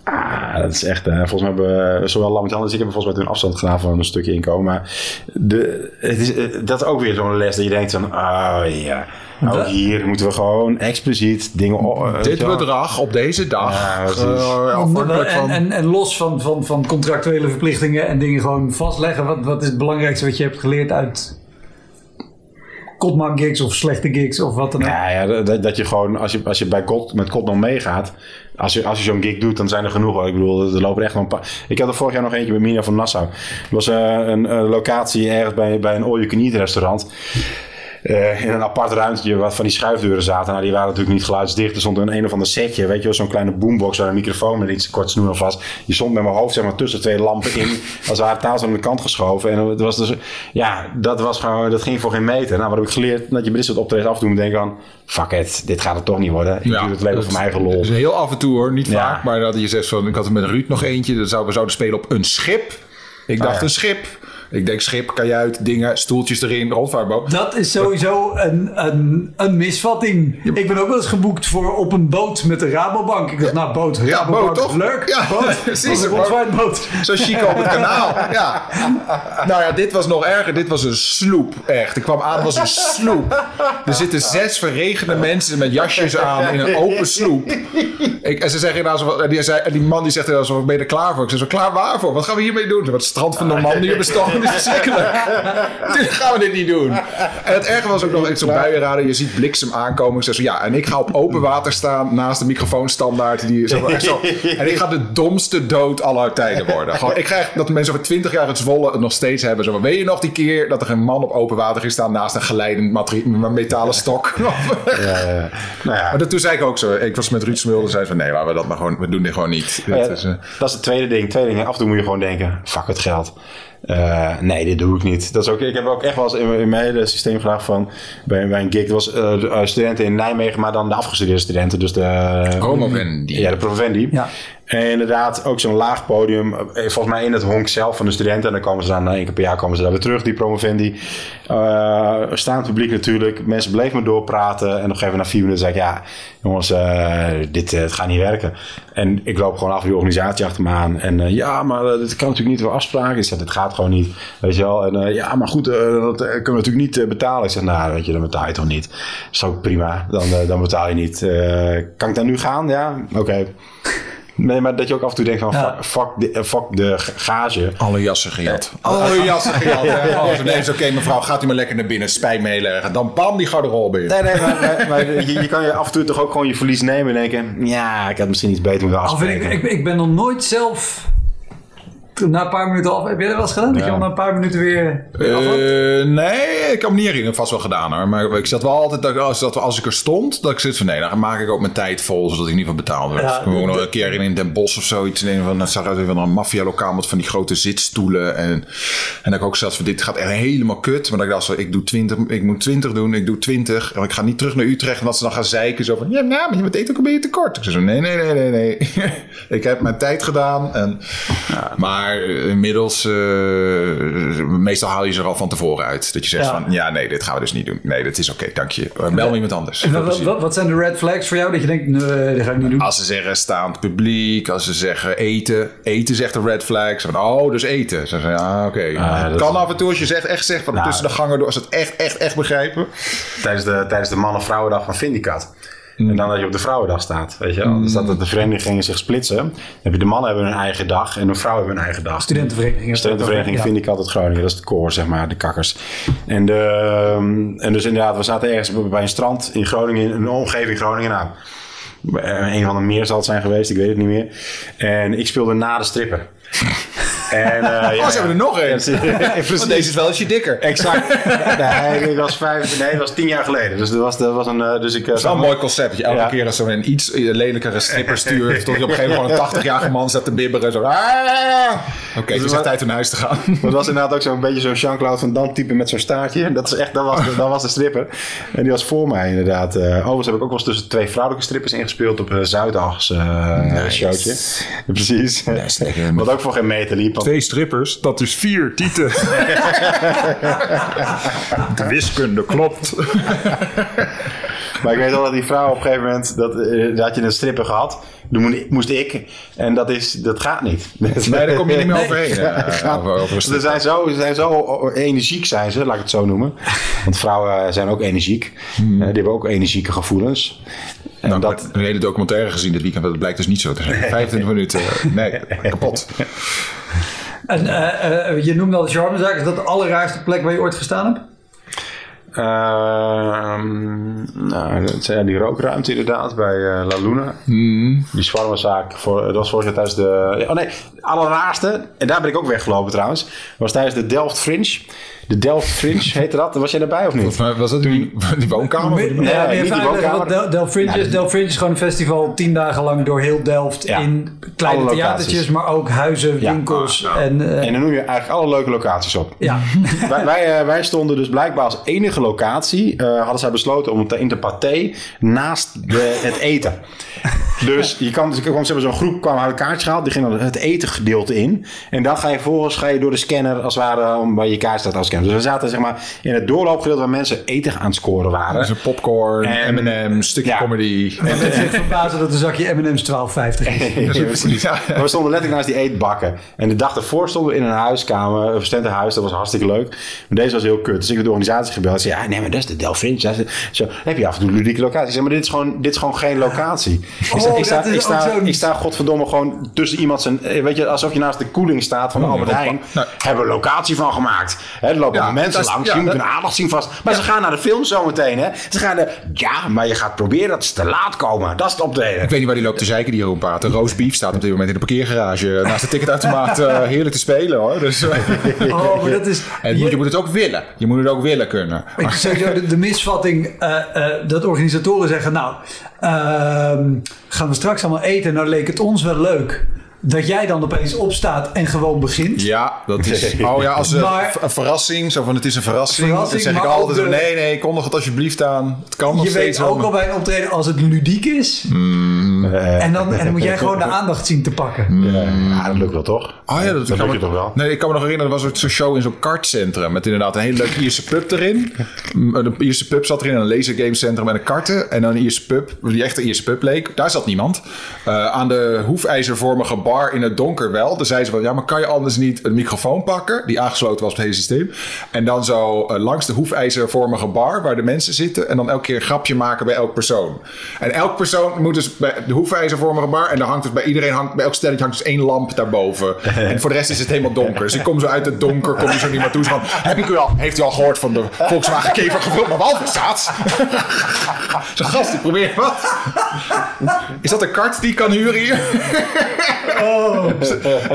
Ah, dat is echt... eh, volgens mij hebben we, zowel Lammet als ik hebben volgens mij toen afstand gedaan van een stukje inkomen. Maar de, het is, dat is ook weer zo'n les dat je denkt van... Oh ja, ook
Dat-
hier moeten we gewoon expliciet dingen... weet
Dit bedrag op deze dag.
Ja, precies.
eh, afhankelijk
En,
van...
en, en los van, van, van contractuele verplichtingen en dingen gewoon vastleggen. Wat, wat is het belangrijkste wat je hebt geleerd uit Kotman gigs of slechte gigs of wat dan ook?
Ja, ja dat, dat je gewoon, als je, als je bij God, met Kotman meegaat, als je, als je zo'n gig doet, dan zijn er genoeg. Ik bedoel, er lopen echt wel een paar. Ik had er vorig jaar nog eentje bij Mina van Nassau. Er was eh, een, eh, locatie ergens bij, bij een all-you-can-eat restaurant. Eh, in een apart ruimtje wat van die schuifdeuren zaten. Nou, die waren natuurlijk niet geluidsdicht. Er stond een een of ander setje, weet je wel, zo'n kleine boombox waar een microfoon met iets kort snoer vast. Je stond met mijn hoofd zeg maar tussen twee lampen in, als het ware tafels aan de kant geschoven. En het was dus, ja, dat was gewoon, dat ging voor geen meter. Nou, wat heb ik geleerd? Dat je bij dit soort optredens af en toe moet denken aan, fuck it, dit gaat het toch niet worden. Ik doe het maar voor mijn eigen lol.
Dus heel af en toe hoor, niet
Ja.
vaak. Maar dat je zegt van, ik had er met Ruud nog eentje. Dat zou, we zouden spelen op een schip. Ik dacht
ja.
een schip. Ik denk schip, kajuit, dingen, stoeltjes erin, rondvaartboot.
Dat is sowieso een, een, een misvatting. Ik ben ook wel eens geboekt voor op een boot met de Rabobank. Ik dacht, nou, boot,
Ja,
Rabobank,
boot, toch?
leuk.
Ja,
boot.
precies.
Een rondvaartboot.
Zo chic op het kanaal. Ja. Nou ja, dit was nog erger. Dit was een sloep, echt. Ik kwam aan, het was een sloep. Er zitten zes verregende mensen met jasjes aan in een open sloep. Ik, en ze zeggen en die, en die man die zegt van, ben je er klaar voor? Ik zeg zo, klaar waarvoor? Wat gaan we hiermee doen? Het strand van Normandië bestond is verschrikkelijk. Dit gaan we dit niet doen. En het erge was ook nog, zo'n buienraden, je ziet bliksem aankomen. Zo, ja, en ik ga op open water staan naast de microfoonstandaard. Die, zo, en ik ga de domste dood aller tijden worden. Gewoon, ik krijg dat mensen over twintig jaar het Zwolle het nog steeds hebben. Zo, weet je nog die keer dat er een man op open water is staan naast een geleidend metalen stok?
Ja, ja. Nou ja,
Maar dat, toen zei ik ook zo. Ik was met Ruud Smulder. zei van nee, laten we dat maar gewoon. We doen dit gewoon niet.
Ja,
Het is, eh,
dat is het tweede ding. Tweede ding. Af en toe moet je gewoon denken: fuck het geld. Eh, nee, dit doe ik niet. Dat is ook, ik heb ook echt wel eens in, mijn- in mijn hele systeem gevraagd van bij, bij een gig. Dat was eh, eh, studenten in Nijmegen, maar dan de afgestudeerde studenten. Dus de
Promovendi.
Ja, de promovendi.
Ja.
En inderdaad, ook zo'n laag podium. eh, Volgens mij in het honk zelf van de studenten. En dan komen ze dan één keer per jaar komen ze daar weer terug, die promovendi. Eh staand publiek natuurlijk. Mensen bleven maar doorpraten. En gegeven moment na vier minuten zei ik... Ja, jongens, eh, dit het gaat niet werken. En ik loop gewoon af die organisatie achter me aan. En ja, maar dit kan natuurlijk niet door afspraken. Ik zeg, dit gaat gewoon niet. Weet je wel. En ja, maar goed, dat kunnen we natuurlijk niet betalen. Ik zeg, nou, weet je, dan betaal je toch niet. is ook prima. Dan, dan betaal je niet. Kan ik daar nu gaan? Ja, oké. Nee, maar dat je ook af en toe denkt van,
Ja.
fuck, fuck, de, fuck de gage.
Alle jassen gejat. Alle jassen gejat. hè. Alles. Nee, is oké mevrouw. Gaat u maar lekker naar binnen. Spijt meeleggen. Dan bam die garderobe in.
Nee, nee, maar, maar, maar je, je kan je af en toe toch ook gewoon je verlies nemen en denken... Ja, ik had misschien iets beter moeten
Of ik,
afspreken.
ik, ik ben nog nooit zelf na een paar minuten af. Heb jij dat wel eens gedaan? Dat je al na een paar minuten weer, weer af had?
Eh, nee, ik kan me niet herinneren. Vast wel gedaan hoor. Maar ik zat wel altijd, dat, als, dat, als ik er stond, dat ik zit van nee, dan maak ik ook mijn tijd vol, zodat ik niet van betaald word.
Ja,
ik ook nog een keer in Den Bosch of zoiets. In van, dat zag uit van een maffialokaal met van die grote zitstoelen. En, en dat ik ook zelfs van dit gaat echt helemaal kut. Maar dat ik dacht zo, ik doe 20, ik moet 20 doen, ik doe 20. En ik ga niet terug naar Utrecht. En dat ze dan gaan zeiken zo van, ja, nou, maar je bent ook een beetje tekort. Ik zei zo, nee, nee, nee, nee, nee. ik heb mijn tijd gedaan. En, maar eh, inmiddels, eh, meestal haal je ze er al van tevoren uit. Dat je zegt
Ja.
van, ja, nee, dit gaan we dus niet doen. Nee, dit is oké, dank je. Eh, Bel me iemand anders.
En wat, wat, wat- wat zijn de red flags voor jou dat je denkt, nee, dat ga ik niet doen?
Als ze zeggen staand publiek, als ze zeggen eten. Eten zegt een red flag. Van, oh, dus eten. Ze zeggen, ja, oké.
Ah, dat
kan
is-
af en toe als je zegt, echt zegt van
Nou,
tussen de gangen door. Als ze het echt, echt, echt begrijpen.
Tijdens de, tijdens de mannen-vrouwendag van Vindicat. En dan dat je op de Vrouwendag staat. Weet je wel? Dus dat de verenigingen zich splitsen. Dan heb je de mannen hebben hun eigen dag en de vrouwen hebben hun eigen dag.
Studentenvereniging.
De studentenvereniging
Ja.
vind ik altijd Groningen. Dat is de koor, zeg maar, de kakkers. En, de, ehm, en dus inderdaad, we zaten ergens bij een strand in Groningen, in een omgeving Groningen. Nou, eh, een van de meer zal het zijn geweest, ik weet het niet meer. En ik speelde na de stripper. En, eh,
Oh, ze hebben er nog één. Want deze is wel ietsje dikker.
Exact. Nee, ik was vijf, nee, dat was tien jaar geleden. Dus dat was, dat was een. eh, Dus ik.
Dat is wel een mooi concept. Je elke
Ja.
keer als zo'n iets lelijkere stripper stuurt. tot je op een gegeven moment een 80-jarige man staat te bibberen. Zo. "Ah!" Oké, het is echt tijd om naar huis te gaan.
Dat was inderdaad ook zo'n beetje zo'n Jean-Claude van Damme type met zo'n staartje. Dat, is echt, dat, was de, dat was de stripper. En die was voor mij inderdaad. Eh overigens heb ik ook wel eens tussen twee vrouwelijke strippers ingespeeld op een Zuidags eh showtje. Precies. Wat ook voor geen meter liep. Want-
Twee strippers, dat is vier tieten. De wiskunde klopt.
Maar ik weet wel dat die vrouw op een gegeven moment, dat, eh, dat had je een stripper gehad. Toen moest- ik. En dat, is, dat gaat niet.
Nee, daar kom je niet meer
Nee.
overheen. eh, over- over
Ze zijn zo, ze zijn zo energiek, zijn ze, laat ik het zo noemen. Want vrouwen zijn ook energiek. Eh, die hebben ook energieke gevoelens. En
Nou,
dat,
een hele documentaire gezien dit weekend. Dat blijkt dus niet zo te zijn. 25 minuten. Nee, kapot.
En eh, eh, je noemde al de charmezaak. Is dat de allerraarste plek waar je ooit gestaan hebt?
Ehm, nou, dat die rookruimte inderdaad bij eh, La Luna. Die zwarmenzaak, voor, dat was vorig jaar tijdens de... Oh nee, de allerraarste, en daar ben ik ook weggelopen trouwens, was tijdens de Delft Fringe. De Delft Fringe heette dat. Was jij daarbij of niet?
Volgens mij was dat die, die woonkamer.
Ja,
nee,
meer
niet die woonkamer.
wat Del, Del Fringe is. Del Fringe is gewoon een festival tien dagen lang door heel Delft.
Ja.
In kleine theatertjes,
locaties.
maar ook huizen,
Ja.
winkels. En, eh,
En dan noem je eigenlijk alle leuke locaties op.
ja.
wij, wij, eh, wij stonden dus blijkbaar als enige locatie. eh, hadden zij besloten om te in de paté naast de, het eten. Dus je kan, je kwam, ze hebben zo'n groep kwam uit een kaartje gehaald. Die ging dan het eten gedeelte in. En dan ga je vervolgens ga je door de scanner als het ware om bij je kaart staat als scanner. Dus we zaten zeg maar in het doorloopgedeelte waar mensen eten aan het scoren waren.
Dus een popcorn,
En-
M&M, stukje
Ja.
comedy.
En het zich verbazen dat een zakje M&M's 12,50 is.
Ja, precies.
Ja.
Maar we stonden letterlijk naast die eetbakken. En de dag ervoor stonden we in een huiskamer, een studentenhuis. Dat was hartstikke leuk. Maar deze was heel kut. Dus ik heb de organisatie gebeld. Ik zei, ja, nee, maar dat is de zei, Zo, heb je af en toe ludieke locatie? Ik zei, maar dit is gewoon, dit is gewoon geen locatie. ik, sta,
Oh,
ik, sta,
dat is
ik, sta, ik godverdomme gewoon tussen iemand zijn... eh, Weet je, alsof je naast de koeling staat van de Albert Heijn.
Nee.
Hebben we een locatie van gemaakt. Hè, er lopen
Ja,
mensen langs.
ja,
moeten
dat-
hun aandacht zien vast. Maar ze gaan naar de film zometeen, hè. Ze gaan er... Ja, maar je gaat proberen dat ze te laat komen. Dat is het optreden.
Ik weet niet waar die loopt te zeiken, die Jeroen Paat. De roast beef staat op dit moment in de parkeergarage naast de ticketautomaat eh, heerlijk te spelen hoor. Dus, eh,
Oh, maar dat is...
en je, je moet het ook willen. Je moet het ook willen kunnen.
Ik sowieso de, de misvatting eh, eh, dat organisatoren zeggen, nou, ehm, gaan we straks allemaal eten, nou leek het ons wel leuk. Dat jij dan opeens opstaat en gewoon begint.
Ja, dat is. Oh ja, als een,
Maar-
een verrassing. Zo van het is een verrassing.
Verrassing,
dan zeg ik
maar
altijd:
ook de-
nee, nee, kondig het alsjeblieft aan. Het kan nog
Je weet
steeds
ook
wel.
al bij een optreden als het ludiek is.
Eh,
En, dan, en dan moet jij gewoon de aandacht zien te pakken.
Ja, dat lukt wel toch?
Oh ja, dat,
dat lukt je toch wel?
Nee, ik kan me nog herinneren, er was zo'n show in zo'n kartcentrum. Met inderdaad een hele leuke Ierse pub erin. Mm, De Ierse pub zat erin, een lasergamecentrum met een karten. En dan een Ierse pub, die echt een Ierse pub leek. Daar zat niemand. Eh, aan de hoefijzervormige bar in het donker wel. Toen zei ze van, ja, maar kan je anders niet een microfoon pakken? Die aangesloten was op het hele systeem. En dan zo eh, langs de hoefijzervormige bar waar de mensen zitten. En dan elke keer een grapje maken bij elk persoon. En elk persoon moet dus bij de hoefijzervormige bar. En dan hangt dus bij iedereen, hangt, bij elk stelletje hangt dus één lamp daarboven. en voor de rest is het helemaal donker. Dus ik kom zo uit het donker, kom je zo niet meer toe. Van, heb ik u al, heeft u al gehoord van de Volkswagen Kever gevuld met walviszaad? Zo'n gast, die probeert wat. Is dat een kart die ik kan huren hier?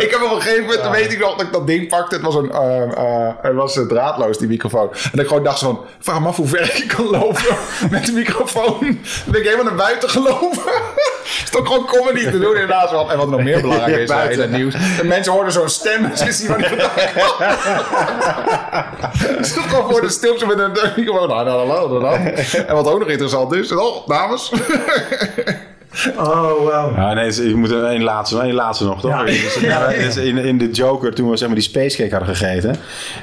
ik heb op een gegeven moment, weet ik nog dat ik dat ding pakte. Het was, een, eh, eh, het was eh, draadloos, die microfoon. En ik gewoon dacht zo van, vraag me af hoe ver ik kan lopen met de microfoon. Dan ben ik helemaal naar buiten gelopen. is toch gewoon comedy te doen inderdaad. En wat nog meer belangrijk is in het nieuws. De mensen hoorden zo'n stem. Ze zien waar die vandaan kwam. Stond gewoon voor de stilste met een microfoon. Nou, nou, nou, nou, nou. En wat ook nog interessant is. Oh, dames.
Oh, wow.
Ja, nee, je moet er één laatste, één laatste nog, toch?
Ja.
Dus, ja, dus in, in de Joker, toen we zeg maar, die Space Cake hadden gegeten,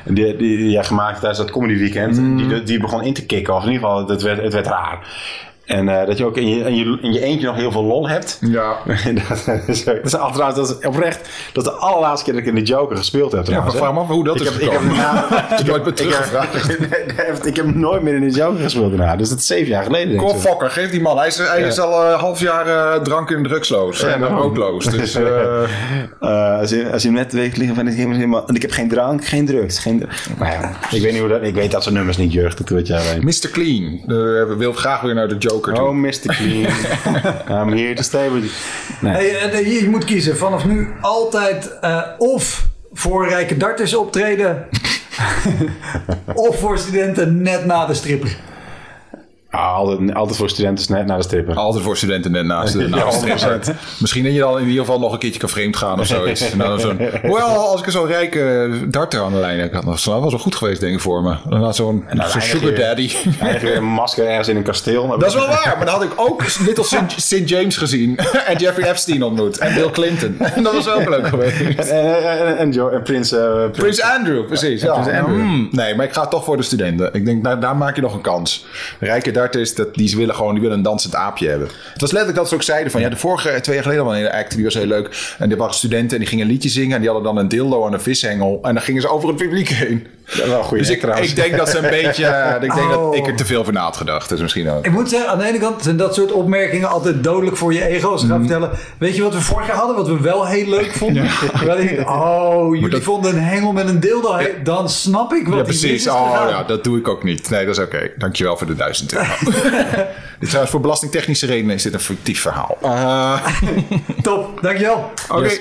die, die, die jij gemaakt tijdens dat comedy weekend, die, die begon in te kicken, of in ieder geval, het werd, het werd raar. En eh, dat je ook in je, in, je, in je eentje nog heel veel lol hebt.
Ja.
dat, is, dat is achteraf, dat is oprecht, dat is de allerlaatste keer dat ik in de Joker gespeeld heb.
Ja, maar vraag me af hoe dat
ik
is
heb, ik heb,
nooit meer
ik heb-
teruggevraagd?
Ik heb nooit meer in de Joker gespeeld daarna. Dus dat is zeven jaar geleden.
Kom, fokker, geef die man. Hij is, hij is al een half jaar eh, drank en drugsloos. en rookloos. Dus eh,
Eh, als, je, als je met weet liggen van helemaal. En ik heb geen drank, geen drugs. Geen drugs. Maar ja, ik weet niet hoe dat. Ik weet dat soort nummers niet jeugd. Dat weet jij alleen.
Mr. Clean. Uh, wil graag weer naar de Joker toe.
Oh, Mr. Clean. I'm here to stay with you. Nee.
Hey, en, je moet kiezen. Vanaf nu altijd eh, of voor rijke darters optreden. of voor studenten net na de stripper.
Ah, altijd, altijd voor studenten net naar de stripper.
Altijd voor studenten net naast de,
Ja,
naast de
100%.
strip. Misschien dat je dan in ieder geval nog een keertje kan vreemd gaan of zoiets. Zo'n, hoewel, als ik zo'n rijke darter aan de lijn heb, dat was wel goed geweest denk ik voor me. Dan had zo'n
eindig
sugar daddy.
Eigenlijk een masker ergens in een kasteel.
Dat is wel waar, maar dan had ik ook Little St. St. James gezien. en Jeffrey Epstein ontmoet. En Bill Clinton. En dat was ook leuk geweest.
En, en, en, Prins... eh, Prins-
Andrew, precies. Ja,
Prins Andrew.
hmm, nee, maar ik ga toch voor de studenten. Ik denk, daar, daar maak je nog een kans. Rijke darters, dat, die willen gewoon die willen een dansend aapje hebben. Het was letterlijk dat ze ook zeiden van... Ja, de vorige, twee jaar geleden al een hele act, die was heel leuk. En die waren studenten en die gingen een liedje zingen. En die hadden dan een dildo en een vishengel. En dan gingen ze over het publiek heen.
Ja, wel
Dus ik, ik denk dat ze een beetje... eh, ik denk dat
Oh.
ik er te veel van na had gedacht. Dus misschien ook.
Ik moet zeggen, aan de ene kant zijn dat soort opmerkingen altijd dodelijk voor je ego. Als ze gaan
Mm.
vertellen, weet je wat we vorig jaar hadden, wat we wel heel leuk vonden? Terwijl ik oh, jullie
dat-
vonden een hengel met een dildo. Dan snap ik wat
Ja, precies.
is
Oh ja, dat doe ik ook niet. Nee, dat is oké. Dankjewel voor de duizend euro. dit trouwens, voor belastingtechnische redenen is dit een fictief verhaal. Eh,
Top, dankjewel.
Oké.
Yes.